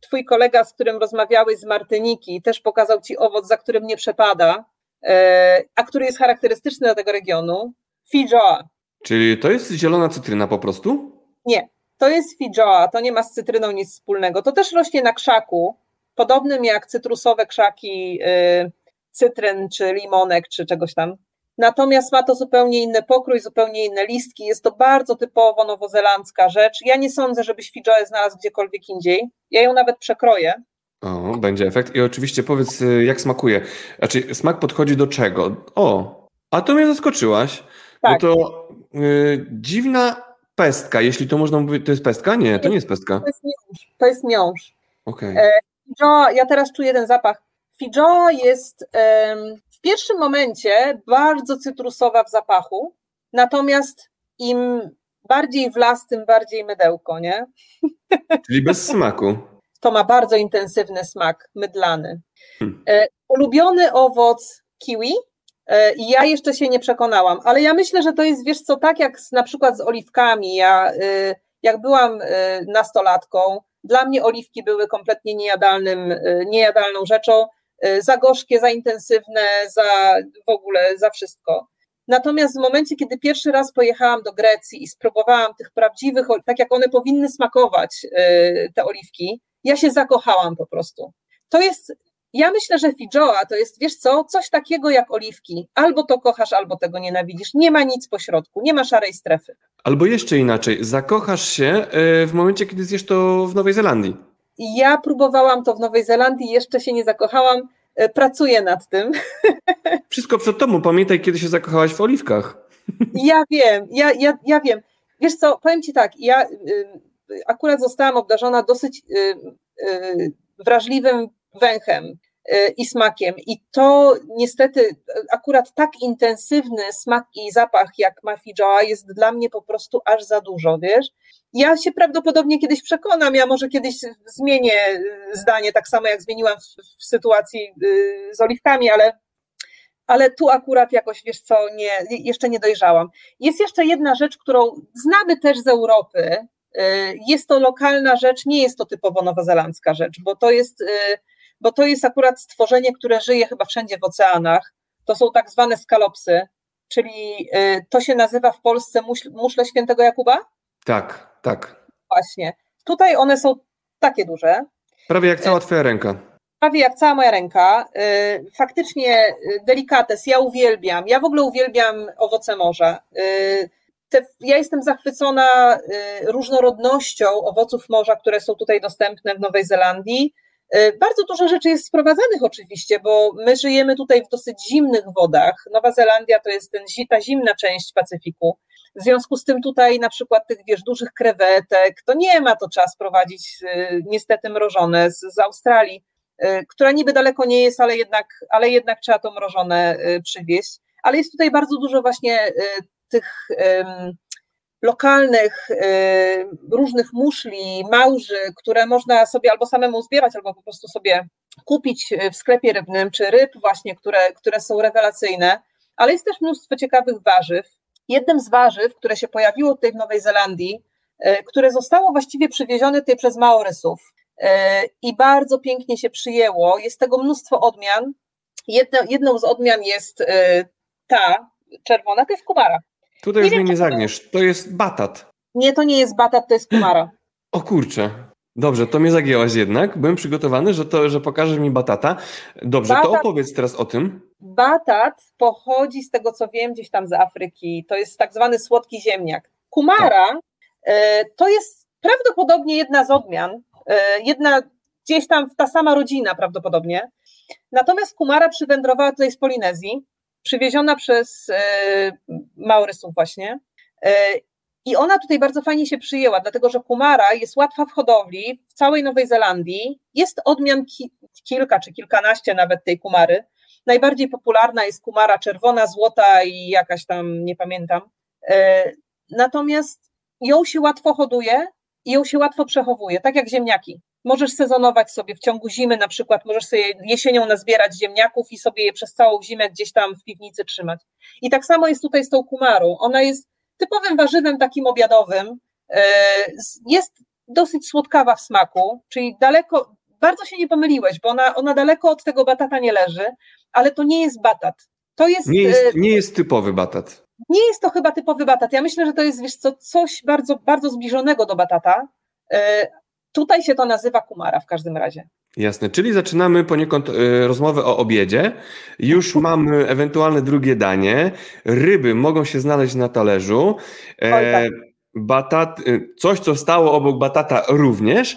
Twój kolega, z którym rozmawiałeś z Martyniki, też pokazał Ci owoc, za którym nie przepada, e, a który jest charakterystyczny dla tego regionu, Fijoa. Czyli to jest zielona cytryna po prostu? Nie, to jest Fijoa, to nie ma z cytryną nic wspólnego. To też rośnie na krzaku, podobnym jak cytrusowe krzaki e, cytryn, czy limonek, czy czegoś tam. Natomiast ma to zupełnie inny pokrój, zupełnie inne listki. Jest to bardzo typowo nowozelandzka rzecz. Ja nie sądzę, żebyś Fidżoę znalazł gdziekolwiek indziej. Ja ją nawet przekroję. O, będzie efekt. I oczywiście powiedz, y, jak smakuje. Znaczy, smak podchodzi do czego? O, a to mnie zaskoczyłaś. Tak. Bo to y, dziwna pestka, jeśli to można mówić. To jest pestka? Nie, to nie jest pestka. To jest miąższ. To jest miąższ. Okay. E, ja teraz czuję ten zapach. Fijoa jest w pierwszym momencie bardzo cytrusowa w zapachu, natomiast im bardziej w las, tym bardziej mydełko, nie? Czyli bez smaku. To ma bardzo intensywny smak, mydlany. Hmm. E, ulubiony owoc kiwi. E, ja jeszcze się nie przekonałam, ale ja myślę, że to jest, wiesz co, tak jak z, na przykład z oliwkami. Ja, y, jak byłam nastolatką, dla mnie oliwki były kompletnie niejadalnym, niejadalną rzeczą. Y, za gorzkie, za intensywne, za w ogóle za wszystko. Natomiast w momencie, kiedy pierwszy raz pojechałam do Grecji i spróbowałam tych prawdziwych, tak jak one powinny smakować, y, te oliwki, ja się zakochałam po prostu. To jest ja myślę, że fijoa to jest, wiesz co, coś takiego jak oliwki. Albo to kochasz, albo tego nienawidzisz. Nie ma nic pośrodku, nie ma szarej strefy. Albo jeszcze inaczej, zakochasz się e, w momencie, kiedy zjesz to w Nowej Zelandii. Ja próbowałam to w Nowej Zelandii, jeszcze się nie zakochałam. E, pracuję nad tym. Wszystko przed tobą. Pamiętaj, kiedy się zakochałaś w oliwkach. Ja wiem, ja, ja, ja wiem. Wiesz co, powiem ci tak, ja y, akurat zostałam obdarzona dosyć y, y, wrażliwym węchem i smakiem. I to niestety akurat tak intensywny smak i zapach jak Mafi Joa jest dla mnie po prostu aż za dużo, wiesz? Ja się prawdopodobnie kiedyś przekonam, ja może kiedyś zmienię zdanie, tak samo jak zmieniłam w, w sytuacji z oliwkami, ale ale tu akurat jakoś, wiesz co, nie, jeszcze nie dojrzałam. Jest jeszcze jedna rzecz, którą znamy też z Europy. Y, jest to lokalna rzecz, nie jest to typowo nowozelandzka rzecz, bo to jest, y, bo to jest akurat stworzenie, które żyje chyba wszędzie w oceanach. To są tak zwane skalopsy, czyli y, to się nazywa w Polsce muszle świętego Jakuba? Tak, tak. Właśnie. Tutaj one są takie duże. Prawie jak cała twoja ręka prawie jak cała moja ręka. Y, faktycznie y, delikates, ja uwielbiam. Ja w ogóle uwielbiam owoce morza. Y, te, ja jestem zachwycona różnorodnością owoców morza, które są tutaj dostępne w Nowej Zelandii. Bardzo dużo rzeczy jest sprowadzanych oczywiście, bo my żyjemy tutaj w dosyć zimnych wodach. Nowa Zelandia to jest ten, ta zimna część Pacyfiku. W związku z tym tutaj na przykład tych wiesz, dużych krewetek, to nie ma, to trzeba sprowadzić niestety mrożone z, z Australii. Y, która niby daleko nie jest, ale jednak, ale jednak trzeba to mrożone przywieźć. Ale jest tutaj bardzo dużo właśnie tych lokalnych, różnych muszli, małży, które można sobie albo samemu zbierać, albo po prostu sobie kupić w sklepie rybnym, czy ryb właśnie, które, które są rewelacyjne, ale jest też mnóstwo ciekawych warzyw. Jednym z warzyw, które się pojawiło tutaj w Nowej Zelandii, które zostało właściwie przywiezione tutaj przez Maorysów, i bardzo pięknie się przyjęło. Jest tego mnóstwo odmian. Jedno, jedną z odmian jest ta czerwona, to jest kumara. Tutaj nie już mnie nie zagniesz, to jest batat. Nie, to nie jest batat, to jest kumara. O kurczę. Dobrze, to mnie zagięłaś jednak. Byłem przygotowany, że, to, że pokażesz mi batata. Dobrze, batat, to opowiedz teraz o tym. Batat pochodzi z tego, co wiem, gdzieś tam z Afryki. To jest tak zwany słodki ziemniak. Kumara tak. to jest prawdopodobnie jedna z odmian E, jedna gdzieś tam ta sama rodzina prawdopodobnie. Natomiast Kumara przywędrowała tutaj z Polinezji, przywieziona przez e, Maurysów właśnie. E, I ona tutaj bardzo fajnie się przyjęła, dlatego że Kumara jest łatwa w hodowli w całej Nowej Zelandii. Jest odmian ki kilka czy kilkanaście nawet tej Kumary. Najbardziej popularna jest Kumara czerwona, złota i jakaś tam, nie pamiętam. Natomiast ją się łatwo hoduje, i ją się łatwo przechowuje, tak jak ziemniaki. Możesz sezonować sobie w ciągu zimy, na przykład możesz sobie jesienią nazbierać ziemniaków i sobie je przez całą zimę gdzieś tam w piwnicy trzymać. I tak samo jest tutaj z tą kumarą. Ona jest typowym warzywem takim obiadowym, e, jest dosyć słodkawa w smaku, czyli daleko, bardzo się nie pomyliłeś, bo ona, ona daleko od tego batata nie leży, ale to nie jest batat. To jest, nie, jest, nie jest typowy batat. Nie jest to chyba typowy batat. Ja myślę, że to jest wiesz co, coś bardzo, bardzo zbliżonego do batata. E, tutaj się to nazywa kumara w każdym razie. Jasne, czyli zaczynamy poniekąd e, rozmowę o obiedzie. Już mamy ewentualne drugie danie. Ryby mogą się znaleźć na talerzu. E, Oj, tak. Batat, coś, co stało obok batata również,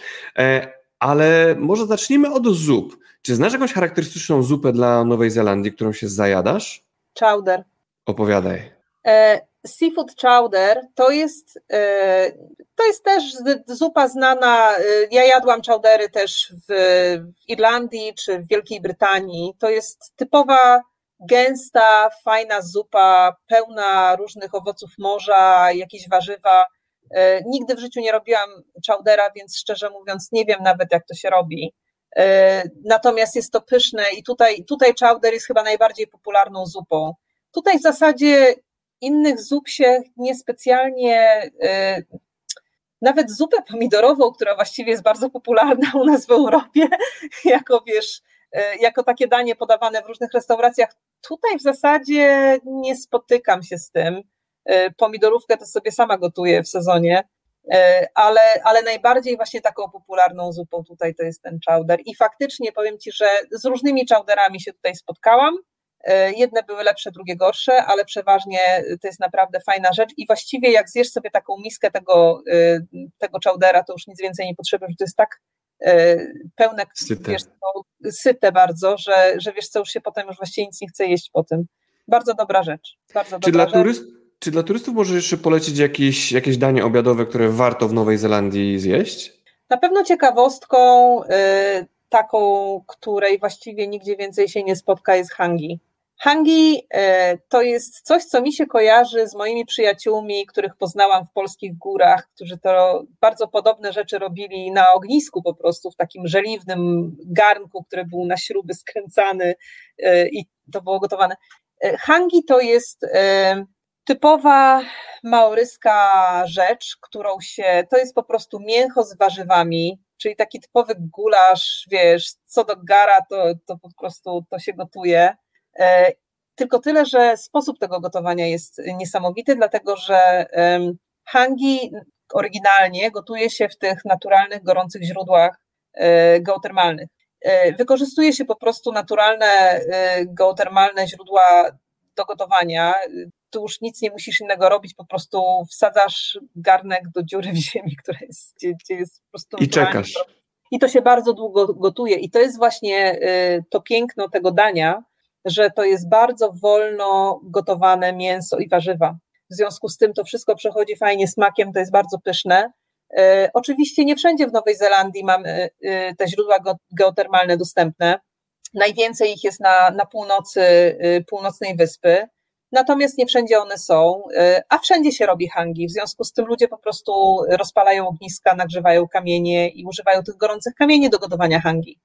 ale może zacznijmy od zup. Czy znasz jakąś charakterystyczną zupę dla Nowej Zelandii, którą się zajadasz? Chowder. Opowiadaj. E, seafood chowder to jest, e, to jest też zupa znana. E, ja jadłam chowdery też w Irlandii czy w Wielkiej Brytanii. To jest typowa, gęsta, fajna zupa, pełna różnych owoców morza, jakieś warzywa. Nigdy w życiu nie robiłam chowdera, więc szczerze mówiąc nie wiem nawet jak to się robi. Natomiast jest to pyszne i tutaj, tutaj chowder jest chyba najbardziej popularną zupą. Tutaj w zasadzie innych zup się niespecjalnie, y, nawet zupę pomidorową, która właściwie jest bardzo popularna u nas w Europie, jako wiesz, y, jako takie danie podawane w różnych restauracjach, tutaj w zasadzie nie spotykam się z tym. Y, pomidorówkę to sobie sama gotuję w sezonie. ale, ale najbardziej właśnie taką popularną zupą tutaj to jest ten chowder i faktycznie powiem Ci, że z różnymi chowderami się tutaj spotkałam, Jedne były lepsze, drugie gorsze, ale przeważnie to jest naprawdę fajna rzecz i właściwie jak zjesz sobie taką miskę tego, tego chowdera, to już nic więcej nie potrzebujesz, to jest tak E, pełne, syte. Wiesz, syte bardzo, że, że wiesz co, już się potem już właściwie nic nie chce jeść po tym. Bardzo dobra rzecz. Bardzo czy, dobra dla turyst, czy dla turystów możesz jeszcze polecić jakieś, jakieś danie obiadowe, które warto w Nowej Zelandii zjeść? Na pewno ciekawostką y, taką, której właściwie nigdzie więcej się nie spotka jest hangi. Hangi e, to jest coś, co mi się kojarzy z moimi przyjaciółmi, których poznałam w polskich górach, którzy to bardzo podobne rzeczy robili na ognisku po prostu, w takim żeliwnym garnku, który był na śruby skręcany e, i to było gotowane. E, hangi to jest typowa maoryska rzecz, którą się, to jest po prostu mięcho z warzywami, czyli taki typowy gulasz, wiesz, co do gara, to, to po prostu to się gotuje tylko tyle, że sposób tego gotowania jest niesamowity, dlatego że hangi oryginalnie gotuje się w tych naturalnych, gorących źródłach e, geotermalnych. E, wykorzystuje się po prostu naturalne geotermalne źródła do gotowania. Tu już nic nie musisz innego robić, po prostu wsadzasz garnek do dziury w ziemi, która jest, gdzie, gdzie jest po prostu. I czekasz. I to się bardzo długo gotuje. I to jest właśnie to piękno tego dania, że to jest bardzo wolno gotowane mięso i warzywa. W związku z tym to wszystko przechodzi fajnie smakiem, to jest bardzo pyszne. E, oczywiście nie wszędzie w Nowej Zelandii mamy e, te źródła geotermalne dostępne. Najwięcej ich jest na, na północy e, północnej wyspy, natomiast nie wszędzie one są, a wszędzie się robi hangi. W związku z tym ludzie po prostu rozpalają ogniska, nagrzewają kamienie i używają tych gorących kamieni do gotowania hangi.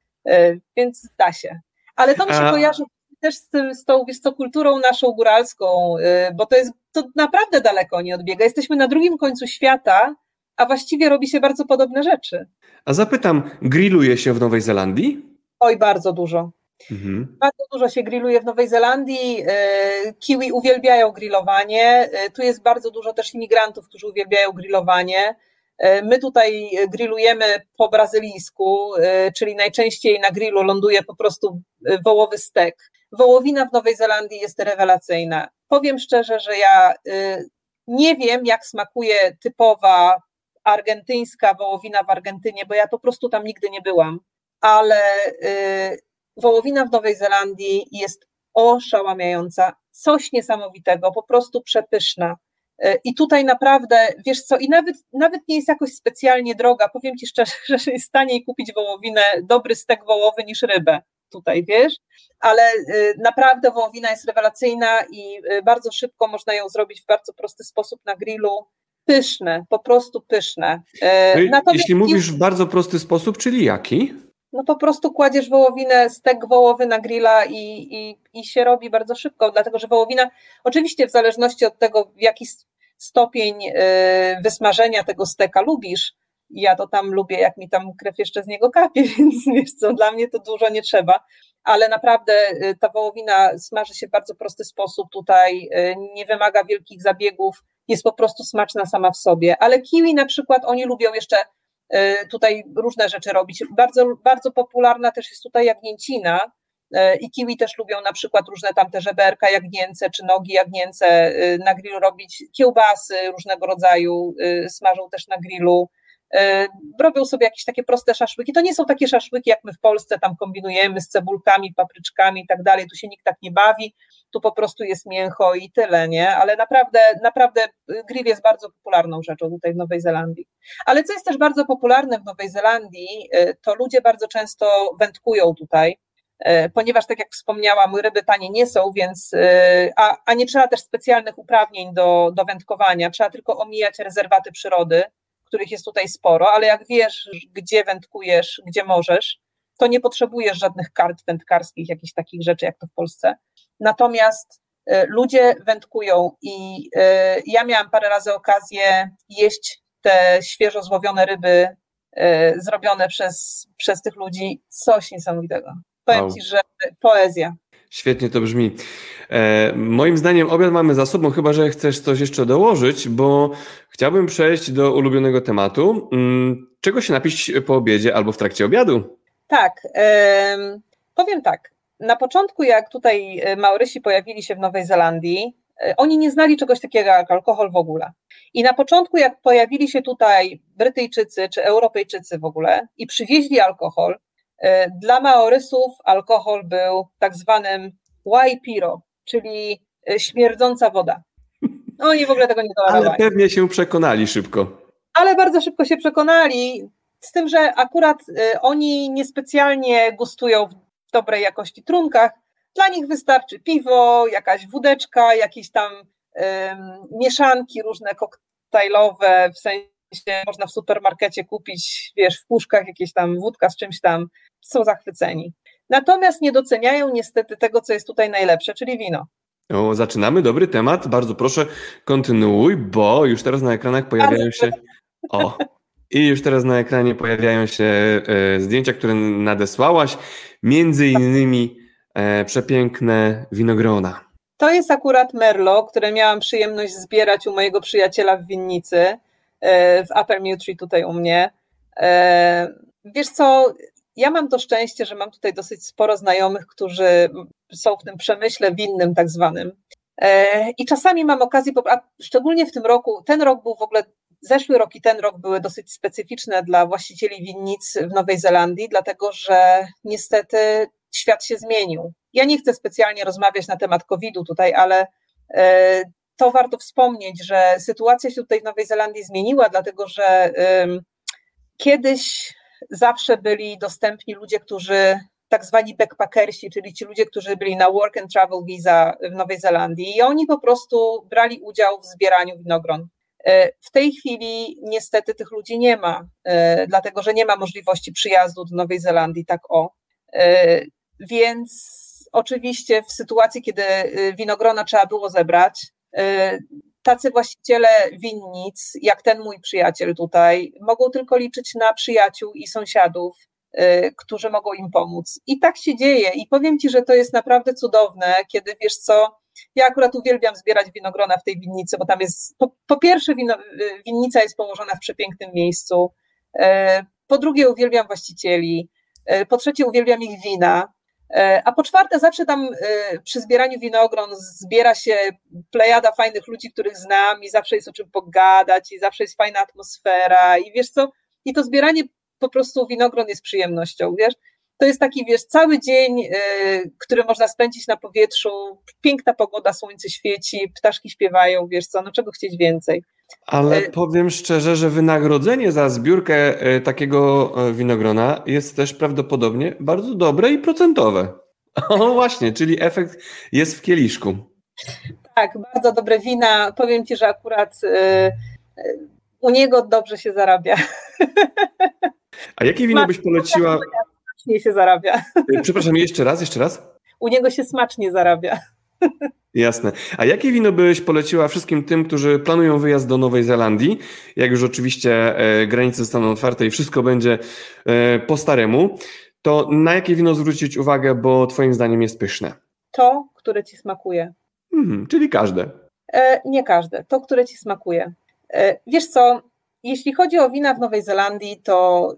Więc da się. Ale to mi się a... kojarzy też z, tym, z tą, wiesz co, kulturą naszą góralską, y, bo to jest, to naprawdę daleko nie odbiega. Jesteśmy na drugim końcu świata, a właściwie robi się bardzo podobne rzeczy. A zapytam, grilluje się w Nowej Zelandii? Oj, bardzo dużo. Mhm. Bardzo dużo się grilluje w Nowej Zelandii. Y, Kiwi uwielbiają grillowanie. Y, tu jest bardzo dużo też imigrantów, którzy uwielbiają grillowanie. My tutaj grillujemy po brazylijsku, czyli najczęściej na grillu ląduje po prostu wołowy stek. Wołowina w Nowej Zelandii jest rewelacyjna. Powiem szczerze, że ja y, nie wiem, jak smakuje typowa argentyńska wołowina w Argentynie, bo ja po prostu tam nigdy nie byłam, ale y, wołowina w Nowej Zelandii jest oszałamiająca, coś niesamowitego, po prostu przepyszna. Y, I tutaj naprawdę, wiesz co, i nawet, nawet nie jest jakoś specjalnie droga. Powiem Ci szczerze, że jest taniej kupić wołowinę, dobry stek wołowy niż rybę tutaj, wiesz, ale y, naprawdę wołowina jest rewelacyjna i y, bardzo szybko można ją zrobić w bardzo prosty sposób na grillu. Pyszne, po prostu pyszne. Y, no Natomiast jeśli mówisz w bardzo prosty sposób, czyli jaki? No po prostu kładziesz wołowinę, stek wołowy na grilla i, i, i się robi bardzo szybko, dlatego że wołowina, oczywiście w zależności od tego, w jaki stopień wysmażenia tego steka lubisz, ja to tam lubię, jak mi tam krew jeszcze z niego kapie, więc wiesz co, dla mnie to dużo nie trzeba, ale naprawdę y, ta wołowina smaży się w bardzo prosty sposób tutaj, y, nie wymaga wielkich zabiegów, jest po prostu smaczna sama w sobie, ale kiwi na przykład oni lubią jeszcze y, tutaj różne rzeczy robić. Bardzo, bardzo popularna też jest tutaj jagnięcina, i kiwi też lubią na przykład różne tam te żeberka jagnięce, czy nogi jagnięce na grillu robić, kiełbasy różnego rodzaju smażą też na grillu, robią sobie jakieś takie proste szaszłyki. To nie są takie szaszłyki, jak my w Polsce tam kombinujemy z cebulkami, papryczkami i tak dalej. Tu się nikt tak nie bawi, tu po prostu jest mięcho i tyle, nie? Ale naprawdę, naprawdę grill jest bardzo popularną rzeczą tutaj w Nowej Zelandii. Ale co jest też bardzo popularne w Nowej Zelandii, e, to ludzie bardzo często wędkują tutaj e, ponieważ tak jak wspomniałam, ryby tanie nie są, więc, a, a nie trzeba też specjalnych uprawnień do, do wędkowania, trzeba tylko omijać rezerwaty przyrody, których jest tutaj sporo, ale jak wiesz, gdzie wędkujesz, gdzie możesz, to nie potrzebujesz żadnych kart wędkarskich, jakichś takich rzeczy jak to w Polsce. Natomiast y, ludzie wędkują i y, ja miałam parę razy okazję jeść te świeżo złowione ryby y, zrobione przez, przez tych ludzi. Coś niesamowitego. Powiem wow. Ci, że poezja. Świetnie to brzmi. E, moim zdaniem obiad mamy za sobą, chyba że chcesz coś jeszcze dołożyć, bo chciałbym przejść do ulubionego tematu. Mm, czego się napić po obiedzie albo w trakcie obiadu? Tak, e, powiem tak. Na początku, jak tutaj e, Maorysi pojawili się w Nowej Zelandii, e, oni nie znali czegoś takiego jak alkohol w ogóle. I na początku, jak pojawili się tutaj Brytyjczycy czy Europejczycy w ogóle i przywieźli alkohol, dla Maorysów alkohol był tak zwanym waipiro, czyli śmierdząca woda. No, oni w ogóle tego nie tolerowali. Ale pewnie się przekonali szybko. Ale bardzo szybko się przekonali, z tym, że akurat oni niespecjalnie gustują w dobrej jakości trunkach. Dla nich wystarczy piwo, jakaś wódeczka, jakieś tam mieszanki różne koktajlowe, w sensie można w supermarkecie kupić, wiesz, w puszkach jakieś tam wódka z czymś tam, są zachwyceni. Natomiast nie doceniają niestety tego, co jest tutaj najlepsze, czyli wino. O, zaczynamy dobry temat. Bardzo proszę, kontynuuj, bo już teraz na ekranach pojawiają się. O, i już teraz na ekranie pojawiają się e, zdjęcia, które nadesłałaś, między innymi e, przepiękne winogrona. To jest akurat Merlo, które miałam przyjemność zbierać u mojego przyjaciela w winnicy, e, w Upper Mewtree tutaj u mnie. Wiesz co, ja mam to szczęście, że mam tutaj dosyć sporo znajomych, którzy są w tym przemyśle winnym tak zwanym. I czasami mam okazję, a szczególnie w tym roku, ten rok był w ogóle Zeszły rok i ten rok były dosyć specyficzne dla właścicieli winnic w Nowej Zelandii, dlatego że niestety świat się zmienił. Ja nie chcę specjalnie rozmawiać na temat COVID-u tutaj, ale e, to warto wspomnieć, że sytuacja się tutaj w Nowej Zelandii zmieniła, dlatego że kiedyś zawsze byli dostępni ludzie, którzy tak zwani backpackersi, czyli ci ludzie, którzy byli na work and travel visa w Nowej Zelandii i oni po prostu brali udział w zbieraniu winogron. E, w tej chwili niestety tych ludzi nie ma, e, dlatego że nie ma możliwości przyjazdu do Nowej Zelandii, tak o. E, więc oczywiście w sytuacji, kiedy winogrona trzeba było zebrać, tacy właściciele winnic, jak ten mój przyjaciel tutaj, mogą tylko liczyć na przyjaciół i sąsiadów, którzy mogą im pomóc. I tak się dzieje. I powiem Ci, że to jest naprawdę cudowne, kiedy wiesz co, ja akurat uwielbiam zbierać winogrona w tej winnicy, bo tam jest, po, po pierwsze wino, winnica jest położona w przepięknym miejscu, e, po drugie uwielbiam właścicieli, po trzecie uwielbiam ich wina, a po czwarte zawsze tam przy zbieraniu winogron zbiera się plejada fajnych ludzi, których znam i zawsze jest o czym pogadać i zawsze jest fajna atmosfera i wiesz co, i to zbieranie po prostu winogron jest przyjemnością, wiesz, to jest taki, wiesz, cały dzień, y, który można spędzić na powietrzu, piękna pogoda, słońce świeci, ptaszki śpiewają, wiesz co, no czego chcieć więcej. Ale y, powiem szczerze, że wynagrodzenie za zbiórkę y, takiego winogrona jest też prawdopodobnie bardzo dobre i procentowe. O właśnie, czyli efekt jest w kieliszku. Tak, bardzo dobre wina. Powiem Ci, że akurat u niego dobrze się zarabia. A jakie wino byś poleciła? Smacznie się zarabia. Y, przepraszam, jeszcze raz, jeszcze raz. U niego się smacznie zarabia. Jasne. A jakie wino byś poleciła wszystkim tym, którzy planują wyjazd do Nowej Zelandii? Jak już oczywiście e, granice zostaną otwarte i wszystko będzie e, po staremu, to na jakie wino zwrócić uwagę, bo Twoim zdaniem jest pyszne? To, które Ci smakuje. Mhm, czyli każde. E, nie każde, to, które Ci smakuje. E, wiesz co, jeśli chodzi o wina w Nowej Zelandii, to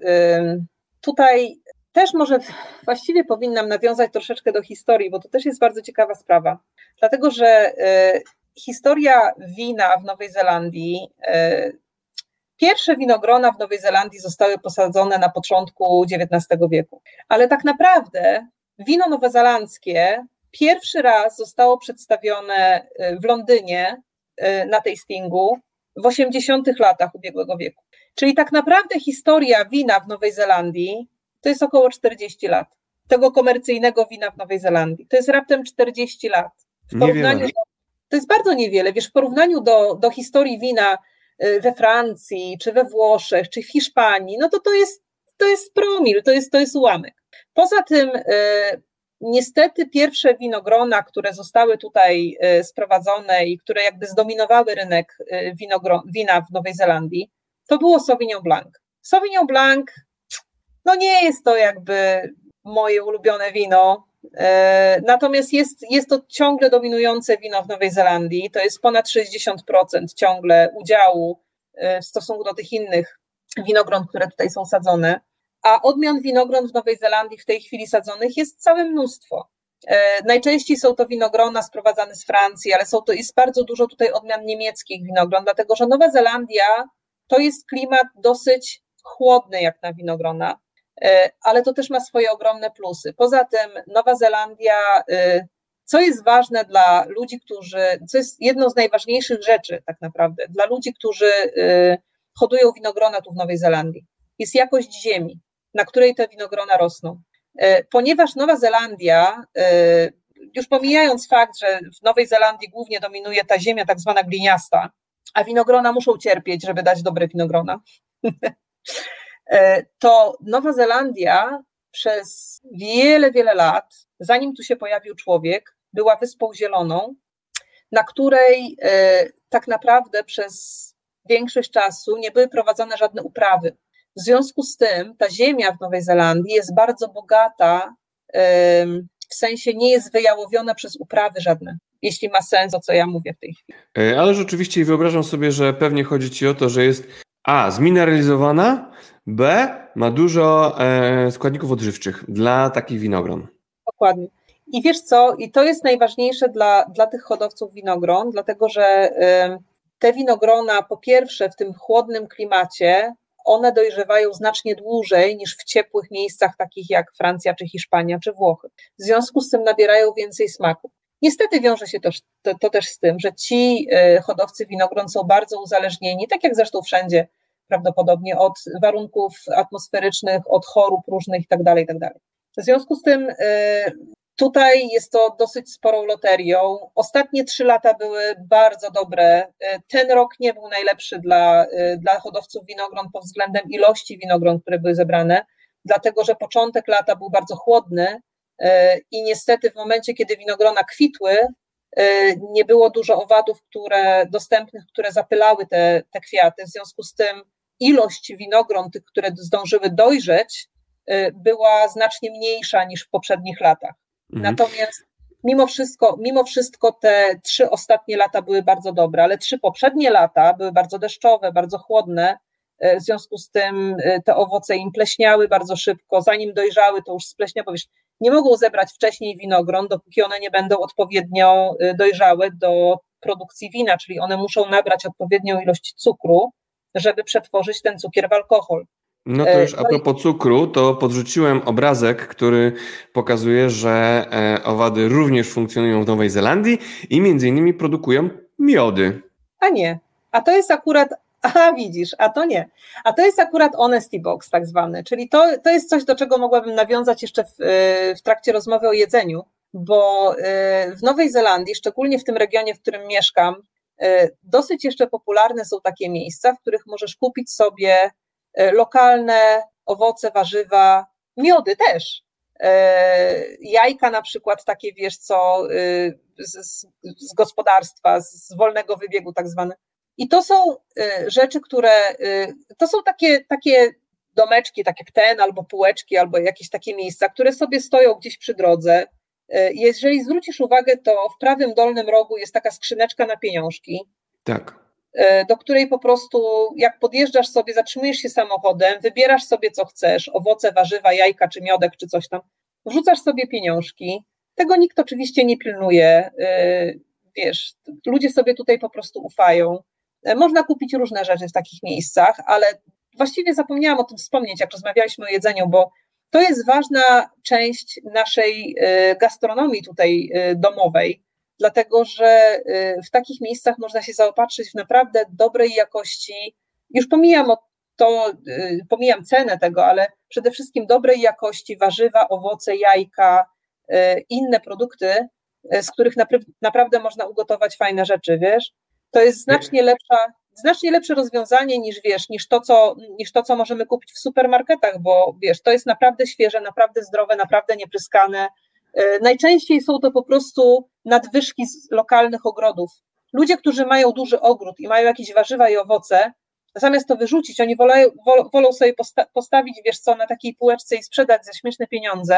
tutaj też może właściwie powinnam nawiązać troszeczkę do historii, bo to też jest bardzo ciekawa sprawa. Dlatego, że y, historia wina w Nowej Zelandii, y, pierwsze winogrona w Nowej Zelandii zostały posadzone na początku XIX wieku, ale tak naprawdę wino nowozelandzkie pierwszy raz zostało przedstawione y, w Londynie na tastingu w 80 latach ubiegłego wieku. Czyli tak naprawdę historia wina w Nowej Zelandii to jest około 40 lat. Tego komercyjnego wina w Nowej Zelandii. To jest raptem 40 lat. W porównaniu do, to jest bardzo niewiele. Wiesz, w porównaniu do, do historii wina y, we Francji, czy we Włoszech, czy w Hiszpanii, no to to jest, to jest promil, to jest, to jest ułamek. Poza tym, y, niestety, pierwsze winogrona, które zostały tutaj y, sprowadzone i które jakby zdominowały rynek wina w Nowej Zelandii, to było Sauvignon Blanc. Sauvignon Blanc no nie jest to jakby moje ulubione wino. E, natomiast jest, jest to ciągle dominujące wino w Nowej Zelandii. To jest ponad 60% ciągle udziału e, w stosunku do tych innych winogron, które tutaj są sadzone. A odmian winogron w Nowej Zelandii w tej chwili sadzonych jest całe mnóstwo. E, najczęściej są to winogrona sprowadzane z Francji, ale są to, jest bardzo dużo tutaj odmian niemieckich winogron, dlatego że Nowa Zelandia to jest klimat dosyć chłodny jak na winogrona, ale to też ma swoje ogromne plusy. Poza tym Nowa Zelandia, e, co jest ważne dla ludzi, którzy, co jest jedną z najważniejszych rzeczy tak naprawdę, dla ludzi, którzy hodują winogrona tu w Nowej Zelandii, jest jakość ziemi, na której te winogrona rosną. E, ponieważ Nowa Zelandia, e, już pomijając fakt, że w Nowej Zelandii głównie dominuje ta ziemia tak zwana gliniasta, a winogrona muszą cierpieć, żeby dać dobre winogrona, e, to Nowa Zelandia przez wiele, wiele lat, zanim tu się pojawił człowiek, była wyspą zieloną, na której tak naprawdę przez większość czasu nie były prowadzone żadne uprawy. W związku z tym ta ziemia w Nowej Zelandii jest bardzo bogata, w sensie nie jest wyjałowiona przez uprawy żadne, jeśli ma sens o co ja mówię w tej chwili. E, ale rzeczywiście wyobrażam sobie, że pewnie chodzi Ci o to, że jest A. zmineralizowana, B. ma dużo e, składników odżywczych dla takich winogron. Dokładnie. I wiesz co, i to jest najważniejsze dla, dla tych hodowców winogron, dlatego że te winogrona, po pierwsze, w tym chłodnym klimacie, one dojrzewają znacznie dłużej niż w ciepłych miejscach, takich jak Francja, czy Hiszpania, czy Włochy. W związku z tym nabierają więcej smaku. Niestety wiąże się to, to, to, też z tym, że ci e, hodowcy winogron są bardzo uzależnieni, tak jak zresztą wszędzie prawdopodobnie, od warunków atmosferycznych, od chorób różnych itd. Tak itd. Tak w związku z tym e, Tutaj jest to dosyć sporą loterią. Ostatnie trzy lata były bardzo dobre. Ten rok nie był najlepszy dla, dla hodowców winogron pod względem ilości winogron, które były zebrane, dlatego że początek lata był bardzo chłodny i niestety w momencie, kiedy winogrona kwitły, nie było dużo owadów które, dostępnych, które zapylały te, te kwiaty. W związku z tym ilość winogron, tych, które zdążyły dojrzeć, była znacznie mniejsza niż w poprzednich latach. Mhm. Natomiast mimo wszystko, mimo wszystko te trzy ostatnie lata były bardzo dobre, ale trzy poprzednie lata były bardzo deszczowe, bardzo chłodne. E, w związku z tym e, te owoce im pleśniały bardzo szybko, zanim dojrzały, to już spleśniały. Wiesz, nie mogą zebrać wcześniej winogron, dopóki one nie będą odpowiednio dojrzałe do produkcji wina, czyli one muszą nabrać odpowiednią ilość cukru, żeby przetworzyć ten cukier w alkohol. No to już a no propos cukru, to podrzuciłem obrazek, który pokazuje, że e, owady również funkcjonują w Nowej Zelandii i między innymi produkują miody. A nie, a to jest akurat, a widzisz, a to nie. A to jest akurat honesty box tak zwany, czyli to, to jest coś, do czego mogłabym nawiązać jeszcze w, e, w trakcie rozmowy o jedzeniu, bo e, w Nowej Zelandii, szczególnie w tym regionie, w którym mieszkam, dosyć jeszcze popularne są takie miejsca, w których możesz kupić sobie E, lokalne owoce, warzywa, miody też. E, jajka na przykład takie, wiesz co, e, z, z gospodarstwa, z wolnego wybiegu tak zwane. I to są rzeczy, które, to są takie, takie domeczki, tak jak ten, albo półeczki, albo jakieś takie miejsca, które sobie stoją gdzieś przy drodze. Jeżeli zwrócisz uwagę, to w prawym dolnym rogu jest taka skrzyneczka na pieniążki. Tak. E, do której po prostu jak podjeżdżasz sobie, zatrzymujesz się samochodem, wybierasz sobie co chcesz, owoce, warzywa, jajka czy miodek czy coś tam, wrzucasz sobie pieniążki, tego nikt oczywiście nie pilnuje, e, wiesz, ludzie sobie tutaj po prostu ufają. Można kupić różne rzeczy w takich miejscach, ale właściwie zapomniałam o tym wspomnieć, jak rozmawialiśmy o jedzeniu, bo to jest ważna część naszej gastronomii tutaj domowej, dlatego że y, w takich miejscach można się zaopatrzyć w naprawdę dobrej jakości, już pomijam to, pomijam cenę tego, ale przede wszystkim dobrej jakości warzywa, owoce, jajka, inne produkty, z których naprawdę można ugotować fajne rzeczy, wiesz? To jest znacznie lepsza, znacznie lepsze rozwiązanie niż wiesz, niż to, co, niż to, co możemy kupić w supermarketach, bo wiesz, to jest naprawdę świeże, naprawdę zdrowe, naprawdę niepryskane, E, najczęściej są to po prostu nadwyżki z lokalnych ogrodów. Ludzie, którzy mają duży ogród i mają jakieś warzywa i owoce, zamiast to wyrzucić, oni wolają, wolą sobie posta postawić, wiesz co, na takiej półeczce i sprzedać za śmieszne pieniądze,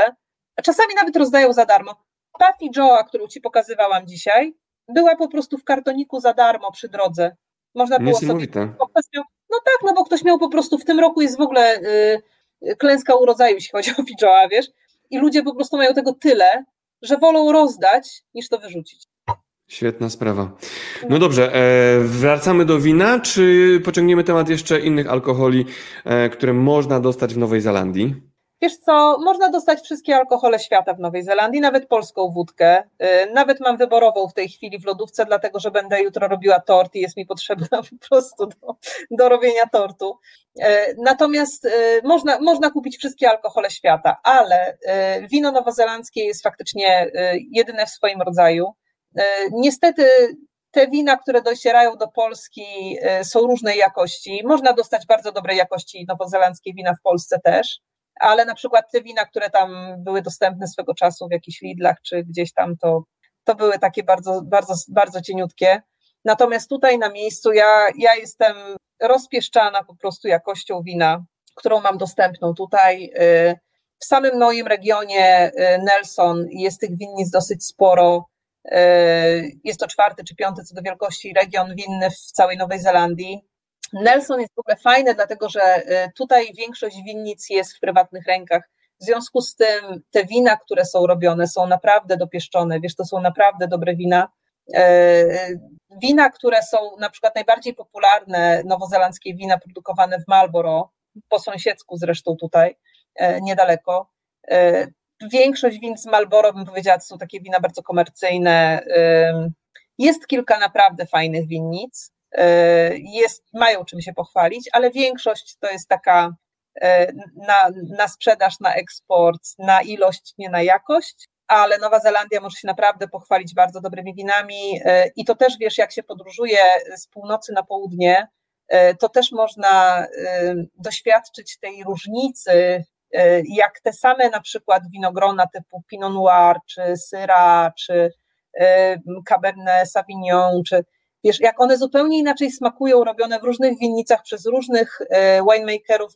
czasami nawet rozdają za darmo. Ta Joa, którą Ci pokazywałam dzisiaj, była po prostu w kartoniku za darmo przy drodze. Można było sobie. Miał, no tak, no bo ktoś miał po prostu w tym roku jest w ogóle y, klęska urodzaju, jeśli chodzi o Fidżoa, wiesz? I ludzie po prostu mają tego tyle, że wolą rozdać, niż to wyrzucić. Świetna sprawa. No dobrze, e, wracamy do wina, czy pociągniemy temat jeszcze innych alkoholi, e, które można dostać w Nowej Zelandii? Wiesz co, można dostać wszystkie alkohole świata w Nowej Zelandii, nawet polską wódkę. Y, nawet mam wyborową w tej chwili w lodówce, dlatego że będę jutro robiła tort i jest mi potrzebna po prostu do, do robienia tortu. Y, natomiast y, można, można kupić wszystkie alkohole świata, ale wino nowozelandzkie jest faktycznie jedyne w swoim rodzaju. Niestety te wina, które docierają do Polski, są różnej jakości. Można dostać bardzo dobrej jakości nowozelandzkie wina w Polsce też ale na przykład te wina, które tam były dostępne swego czasu w jakichś Lidlach czy gdzieś tam, to, to były takie bardzo, bardzo, bardzo cieniutkie. Natomiast tutaj na miejscu ja, ja jestem rozpieszczana po prostu jakością wina, którą mam dostępną tutaj. W samym moim regionie y, Nelson jest tych winnic dosyć sporo. Y, jest to czwarty czy piąty co do wielkości region winny w całej Nowej Zelandii. Nelson jest w ogóle fajny, dlatego że y, tutaj większość winnic jest w prywatnych rękach. W związku z tym te wina, które są robione, są naprawdę dopieszczone. Wiesz, to są naprawdę dobre wina. Y, wina, które są na przykład najbardziej popularne, nowozelandzkie wina produkowane w Marlboro, po sąsiedzku zresztą tutaj, y, niedaleko. Większość win z Marlboro, bym powiedziała, to są takie wina bardzo komercyjne. Jest kilka naprawdę fajnych winnic. E, jest, mają czym się pochwalić, ale większość to jest taka e, na, na sprzedaż, na eksport, na ilość, nie na jakość. Ale Nowa Zelandia może się naprawdę pochwalić bardzo dobrymi winami e, i to też wiesz, jak się podróżuje z północy na południe, to też można doświadczyć tej różnicy, jak te same na przykład winogrona typu Pinot Noir, czy Syra, czy Cabernet Sauvignon, czy wiesz, jak one zupełnie inaczej smakują, robione w różnych winnicach przez różnych e, winemakerów,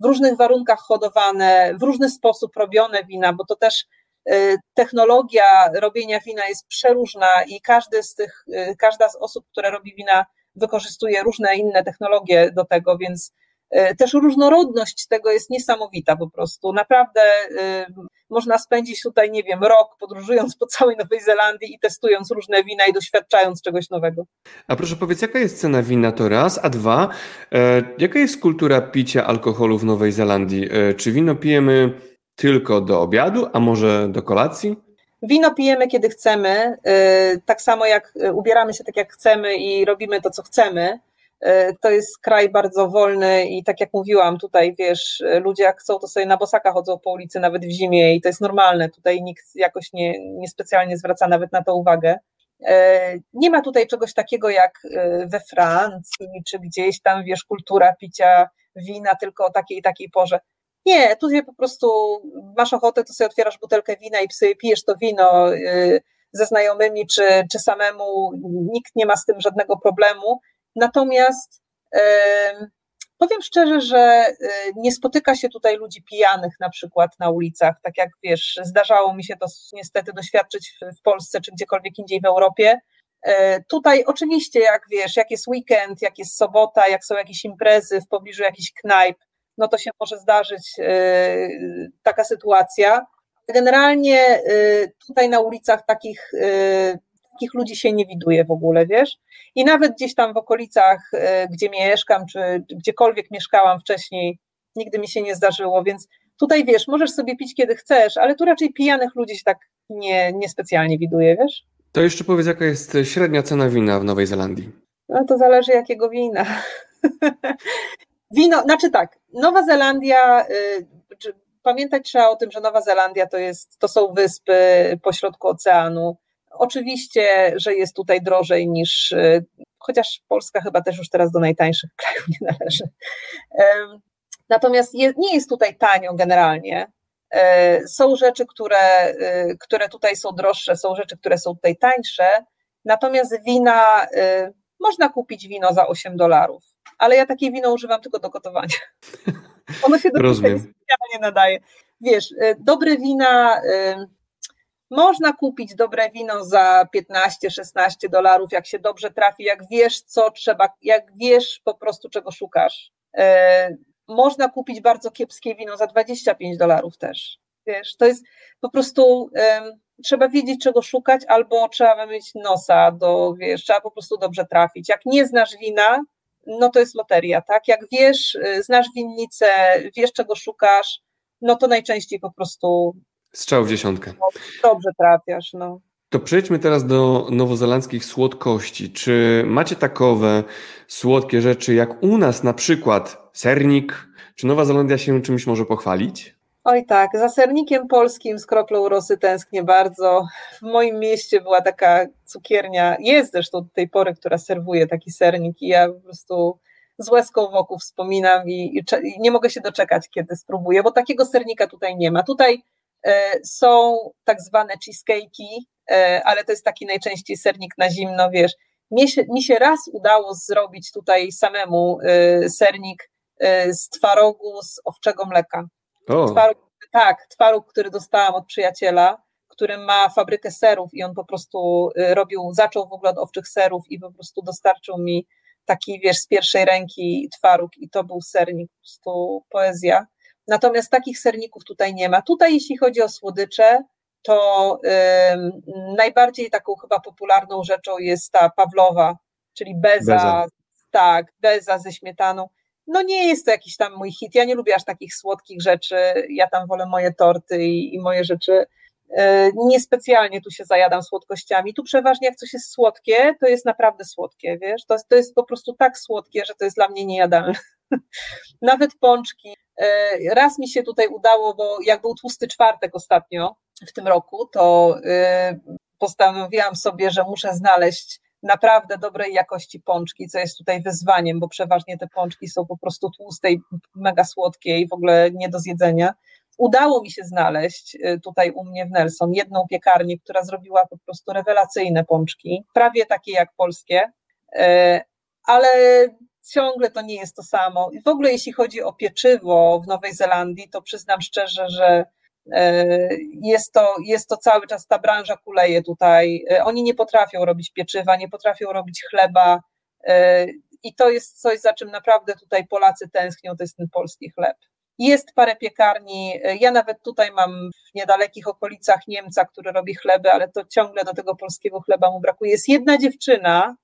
w różnych warunkach hodowane, w różny sposób robione wina, bo to też e, technologia robienia wina jest przeróżna i każdy z tych, e, każda z osób, które robi wina, wykorzystuje różne inne technologie do tego, więc też różnorodność tego jest niesamowita po prostu. Naprawdę e, można spędzić tutaj, nie wiem, rok podróżując po całej Nowej Zelandii i testując różne wina i doświadczając czegoś nowego. A proszę powiedz, jaka jest cena wina to raz, a dwa, e, jaka jest kultura picia alkoholu w Nowej Zelandii? Czy wino pijemy tylko do obiadu, a może do kolacji? Wino pijemy kiedy chcemy, tak samo jak ubieramy się tak jak chcemy i robimy to, co chcemy. E, to jest kraj bardzo wolny i tak jak mówiłam, tutaj wiesz, ludzie jak chcą, to sobie na bosaka chodzą po ulicy nawet w zimie i to jest normalne. Tutaj nikt jakoś nie, nie specjalnie zwraca nawet na to uwagę. E, nie ma tutaj czegoś takiego jak e, we Francji, czy gdzieś tam, wiesz, kultura picia wina tylko o takiej i takiej porze. Nie, tutaj po prostu masz ochotę, to sobie otwierasz butelkę wina i sobie pijesz to wino ze znajomymi, czy, czy samemu, nikt nie ma z tym żadnego problemu. Natomiast powiem szczerze, że y, nie spotyka się tutaj ludzi pijanych na przykład na ulicach, tak jak wiesz, zdarzało mi się to niestety doświadczyć w Polsce czy gdziekolwiek indziej w Europie. E, tutaj oczywiście, jak wiesz, jak jest weekend, jak jest sobota, jak są jakieś imprezy w pobliżu jakichś knajp, no to się może zdarzyć e, taka sytuacja. Generalnie e, tutaj na ulicach takich takich ludzi się nie widuje w ogóle, wiesz? I nawet gdzieś tam w okolicach, e, gdzie mieszkam, czy gdziekolwiek mieszkałam wcześniej, nigdy mi się nie zdarzyło, więc tutaj wiesz, możesz sobie pić kiedy chcesz, ale tu raczej pijanych ludzi się tak nie, niespecjalnie widuje, wiesz? To jeszcze powiedz, jaka jest średnia cena wina w Nowej Zelandii? No to zależy jakiego wina. Wino, znaczy tak, Nowa Zelandia, y, pamiętać trzeba o tym, że Nowa Zelandia to, jest, to są wyspy pośrodku oceanu. Oczywiście, że jest tutaj drożej niż, y, chociaż Polska chyba też już teraz do najtańszych krajów nie należy. Natomiast nie jest tutaj tanio generalnie. E, są rzeczy, które, które tutaj są droższe, są rzeczy, które są tutaj tańsze. Natomiast wina, można kupić wino za 8 dolarów, ale ja takie wino używam tylko do gotowania. Ono się do specjalnie nadaje. wiesz, dobre wina można kupić dobre wino za 15-16 dolarów, jak się dobrze trafi, jak wiesz, co trzeba, jak wiesz po prostu, czego szukasz. E, można kupić bardzo kiepskie wino za 25 dolarów też. Wiesz, to jest po prostu trzeba wiedzieć, czego szukać, albo trzeba mieć nosa do, wiesz, trzeba po prostu dobrze trafić. Jak nie znasz wina, no to jest loteria, tak? Jak wiesz, y, znasz winnicę, wiesz, czego szukasz, no to najczęściej po prostu Strzał w dziesiątkę. Dobrze trafiasz, no. To przejdźmy teraz do nowozelandzkich słodkości. Czy macie takowe słodkie rzeczy jak u nas na przykład sernik? Czy Nowa Zelandia się czymś może pochwalić? Oj tak, za sernikiem polskim z kroplą rosy tęsknię bardzo. W moim mieście była taka cukiernia, jest zresztą do tej pory, która serwuje taki sernik i ja po prostu z łezką wokół wspominam i, i, i nie mogę się doczekać, kiedy spróbuję, bo takiego sernika tutaj nie ma. Tutaj są tak zwane cheesecake'i, e, ale to jest taki najczęściej sernik na zimno, wiesz. Mi się, mi się raz udało zrobić tutaj samemu e, sernik z twarogu z owczego mleka. Twaróg, tak, twaróg, który dostałam od przyjaciela, który ma fabrykę serów i on po prostu robił, zaczął w ogóle od owczych serów i po prostu dostarczył mi taki, wiesz, z pierwszej ręki twaróg i to był sernik, po prostu poezja. Natomiast takich serników tutaj nie ma. Tutaj, jeśli chodzi o słodycze, to najbardziej taką chyba popularną rzeczą jest ta Pawlowa, czyli beza, beza, tak, beza ze śmietaną. No nie jest to jakiś tam mój hit. Ja nie lubię aż takich słodkich rzeczy. Ja tam wolę moje torty i, i moje rzeczy. E, niespecjalnie tu się zajadam słodkościami. Tu przeważnie jak coś jest słodkie, to jest naprawdę słodkie, wiesz? To, to jest po prostu tak słodkie, że to jest dla mnie niejadalne. Nawet pączki. E, raz mi się tutaj udało, bo jak był tłusty czwartek ostatnio w tym roku, to e, postanowiłam sobie, że muszę znaleźć naprawdę dobrej jakości pączki, co jest tutaj wyzwaniem, bo przeważnie te pączki są po prostu tłuste i mega słodkie i w ogóle nie do zjedzenia. Udało mi się znaleźć e, tutaj u mnie w Nelson jedną piekarnię, która zrobiła po prostu rewelacyjne pączki, prawie takie jak polskie, ale ciągle to nie jest to samo. W ogóle jeśli chodzi o pieczywo w Nowej Zelandii, to przyznam szczerze, że e, jest to, jest to cały czas ta branża kuleje tutaj. E, oni nie potrafią robić pieczywa, nie potrafią robić chleba e, i to jest coś, za czym naprawdę tutaj Polacy tęsknią, to jest ten polski chleb. Jest parę piekarni, ja nawet tutaj mam w niedalekich okolicach Niemca, który robi chleby, ale to ciągle do tego polskiego chleba mu brakuje. Jest jedna dziewczyna,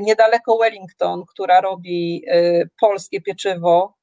niedaleko Wellington, która robi e, polskie pieczywo. e,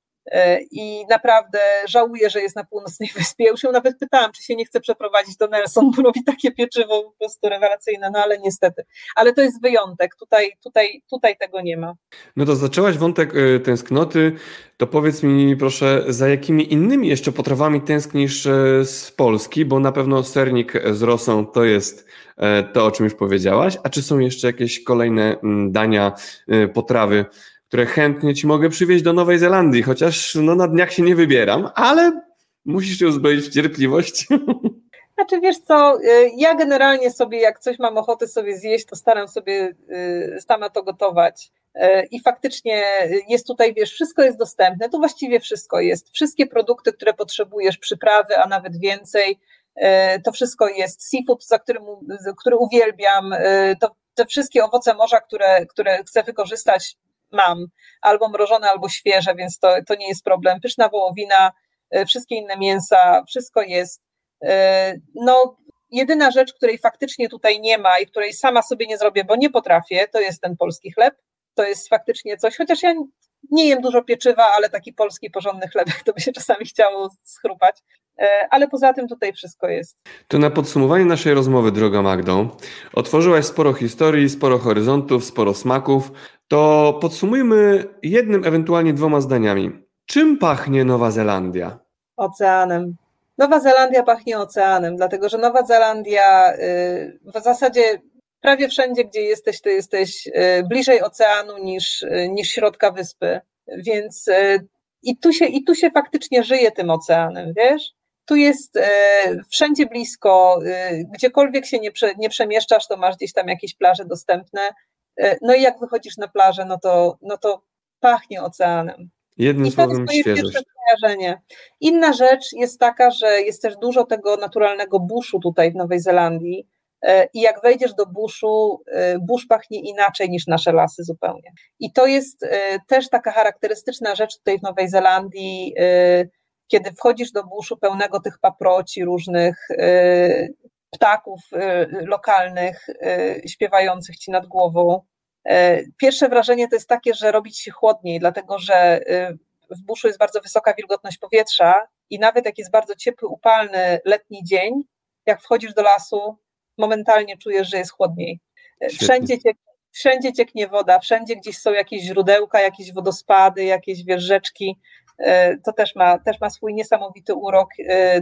i naprawdę żałuję, że jest na północnej wyspie. Już nawet pytałam, czy się nie chce przeprowadzić do Nelson, bo robi takie pieczywo po prostu rewelacyjne, no ale niestety. Ale to jest wyjątek, tutaj, tutaj, tutaj tego nie ma. No to zaczęłaś wątek tęsknoty, to powiedz mi proszę, za jakimi innymi jeszcze potrawami tęsknisz z Polski, bo na pewno sernik z rosą to jest E, to, o czym już powiedziałaś. A czy są jeszcze jakieś kolejne mm, dania, e, potrawy, które chętnie ci mogę przywieźć do Nowej Zelandii, chociaż no, na dniach się nie wybieram, ale musisz się uzbroić w cierpliwość. Znaczy wiesz co, e, ja generalnie sobie jak coś mam ochotę sobie zjeść, to staram sobie sama to gotować. I faktycznie jest tutaj, wiesz, wszystko jest dostępne, to właściwie wszystko jest. Wszystkie produkty, które potrzebujesz, przyprawy, a nawet więcej, to wszystko jest seafood, za którym, który uwielbiam, to te wszystkie owoce morza, które, które chcę wykorzystać, mam albo mrożone, albo świeże, więc to, to nie jest problem. Pyszna wołowina, e, wszystkie inne mięsa, wszystko jest. No, jedyna rzecz, której faktycznie tutaj nie ma i której sama sobie nie zrobię, bo nie potrafię, to jest ten polski chleb. To jest faktycznie coś, chociaż ja nie jem dużo pieczywa, ale taki polski porządny chlebek to by się czasami chciało schrupać. E, ale poza tym tutaj wszystko jest. To na podsumowanie naszej rozmowy, droga Magdo, otworzyłaś sporo historii, sporo horyzontów, sporo smaków. To podsumujmy jednym, ewentualnie dwoma zdaniami. Czym pachnie Nowa Zelandia? Oceanem. Nowa Zelandia pachnie oceanem, dlatego że Nowa Zelandia y, w zasadzie prawie wszędzie, gdzie jesteś, to jesteś y, bliżej oceanu niż, y, niż środka wyspy. Więc i tu, się, i tu się faktycznie żyje tym oceanem, wiesz? Tu jest e, wszędzie blisko, e, gdziekolwiek się nie, nie przemieszczasz, to masz gdzieś tam jakieś plaże dostępne. E, no i jak wychodzisz na plażę, no to, no to pachnie oceanem. Jednym I słowem świeżość. wrażenie. Inna rzecz jest taka, że jest też dużo tego naturalnego buszu tutaj w Nowej Zelandii i jak wejdziesz do buszu, busz pachnie inaczej niż nasze lasy zupełnie. I to jest też taka charakterystyczna rzecz tutaj w Nowej Zelandii, kiedy wchodzisz do buszu pełnego tych paproci różnych, ptaków lokalnych śpiewających ci nad głową, pierwsze wrażenie to jest takie, że robić się chłodniej, dlatego że y, w buszu jest bardzo wysoka wilgotność powietrza i nawet jak jest bardzo ciepły, upalny letni dzień, jak wchodzisz do lasu, momentalnie czujesz, że jest chłodniej. Wszędzie, ciek, wszędzie cieknie woda, wszędzie gdzieś są jakieś źródełka, jakieś wodospady, jakieś. E, to też ma, też ma swój niesamowity urok.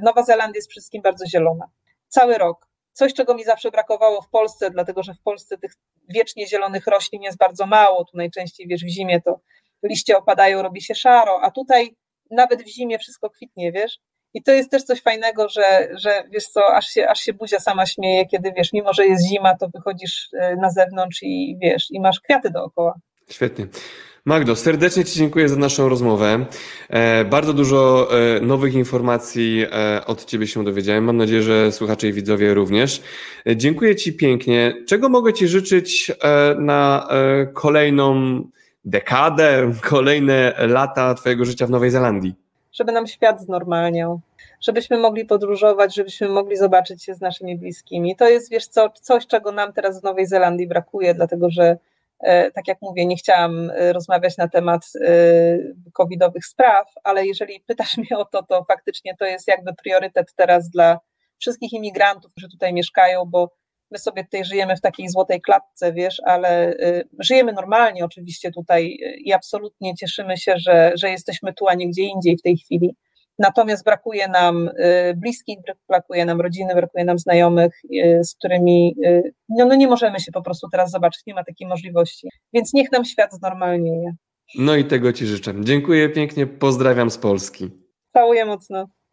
Nowa Zelandia jest wszystkim bardzo zielona. Cały rok coś, czego mi zawsze brakowało w Polsce, dlatego że w Polsce tych wiecznie zielonych roślin jest bardzo mało. Tu najczęściej, wiesz, w zimie to liście opadają, robi się szaro, a tutaj nawet w zimie wszystko kwitnie, wiesz. I to jest też coś fajnego, że, że wiesz co, aż się, aż się buzia sama śmieje, kiedy wiesz, mimo że jest zima, to wychodzisz e, na zewnątrz i wiesz, i masz kwiaty dookoła. Świetnie. Magdo, serdecznie Ci dziękuję za naszą rozmowę. E, bardzo dużo e, nowych informacji e, od Ciebie się dowiedziałem. Mam nadzieję, że słuchacze i widzowie również. Dziękuję Ci pięknie. Czego mogę Ci życzyć na kolejną dekadę, kolejne lata Twojego życia w Nowej Zelandii? Żeby nam świat znormalniał, żebyśmy mogli podróżować, żebyśmy mogli zobaczyć się z naszymi bliskimi. To jest, wiesz co, coś, czego nam teraz w Nowej Zelandii brakuje, dlatego że tak jak mówię, nie chciałam e, rozmawiać na temat e, covidowych spraw, ale jeżeli pytasz mnie o to, to faktycznie to jest jakby priorytet teraz dla wszystkich imigrantów, którzy tutaj mieszkają, bo my sobie tutaj żyjemy w takiej złotej klatce, wiesz, ale żyjemy normalnie oczywiście tutaj i absolutnie cieszymy się, że, że jesteśmy tu, a nie gdzie indziej w tej chwili. Natomiast brakuje nam y, bliskich, brakuje nam rodziny, brakuje nam znajomych, y, z którymi y, no, no nie możemy się po prostu teraz zobaczyć, nie ma takiej możliwości. Więc niech nam świat znormalnieje. No i tego Ci życzę. Dziękuję pięknie, pozdrawiam z Polski. Całuję mocno.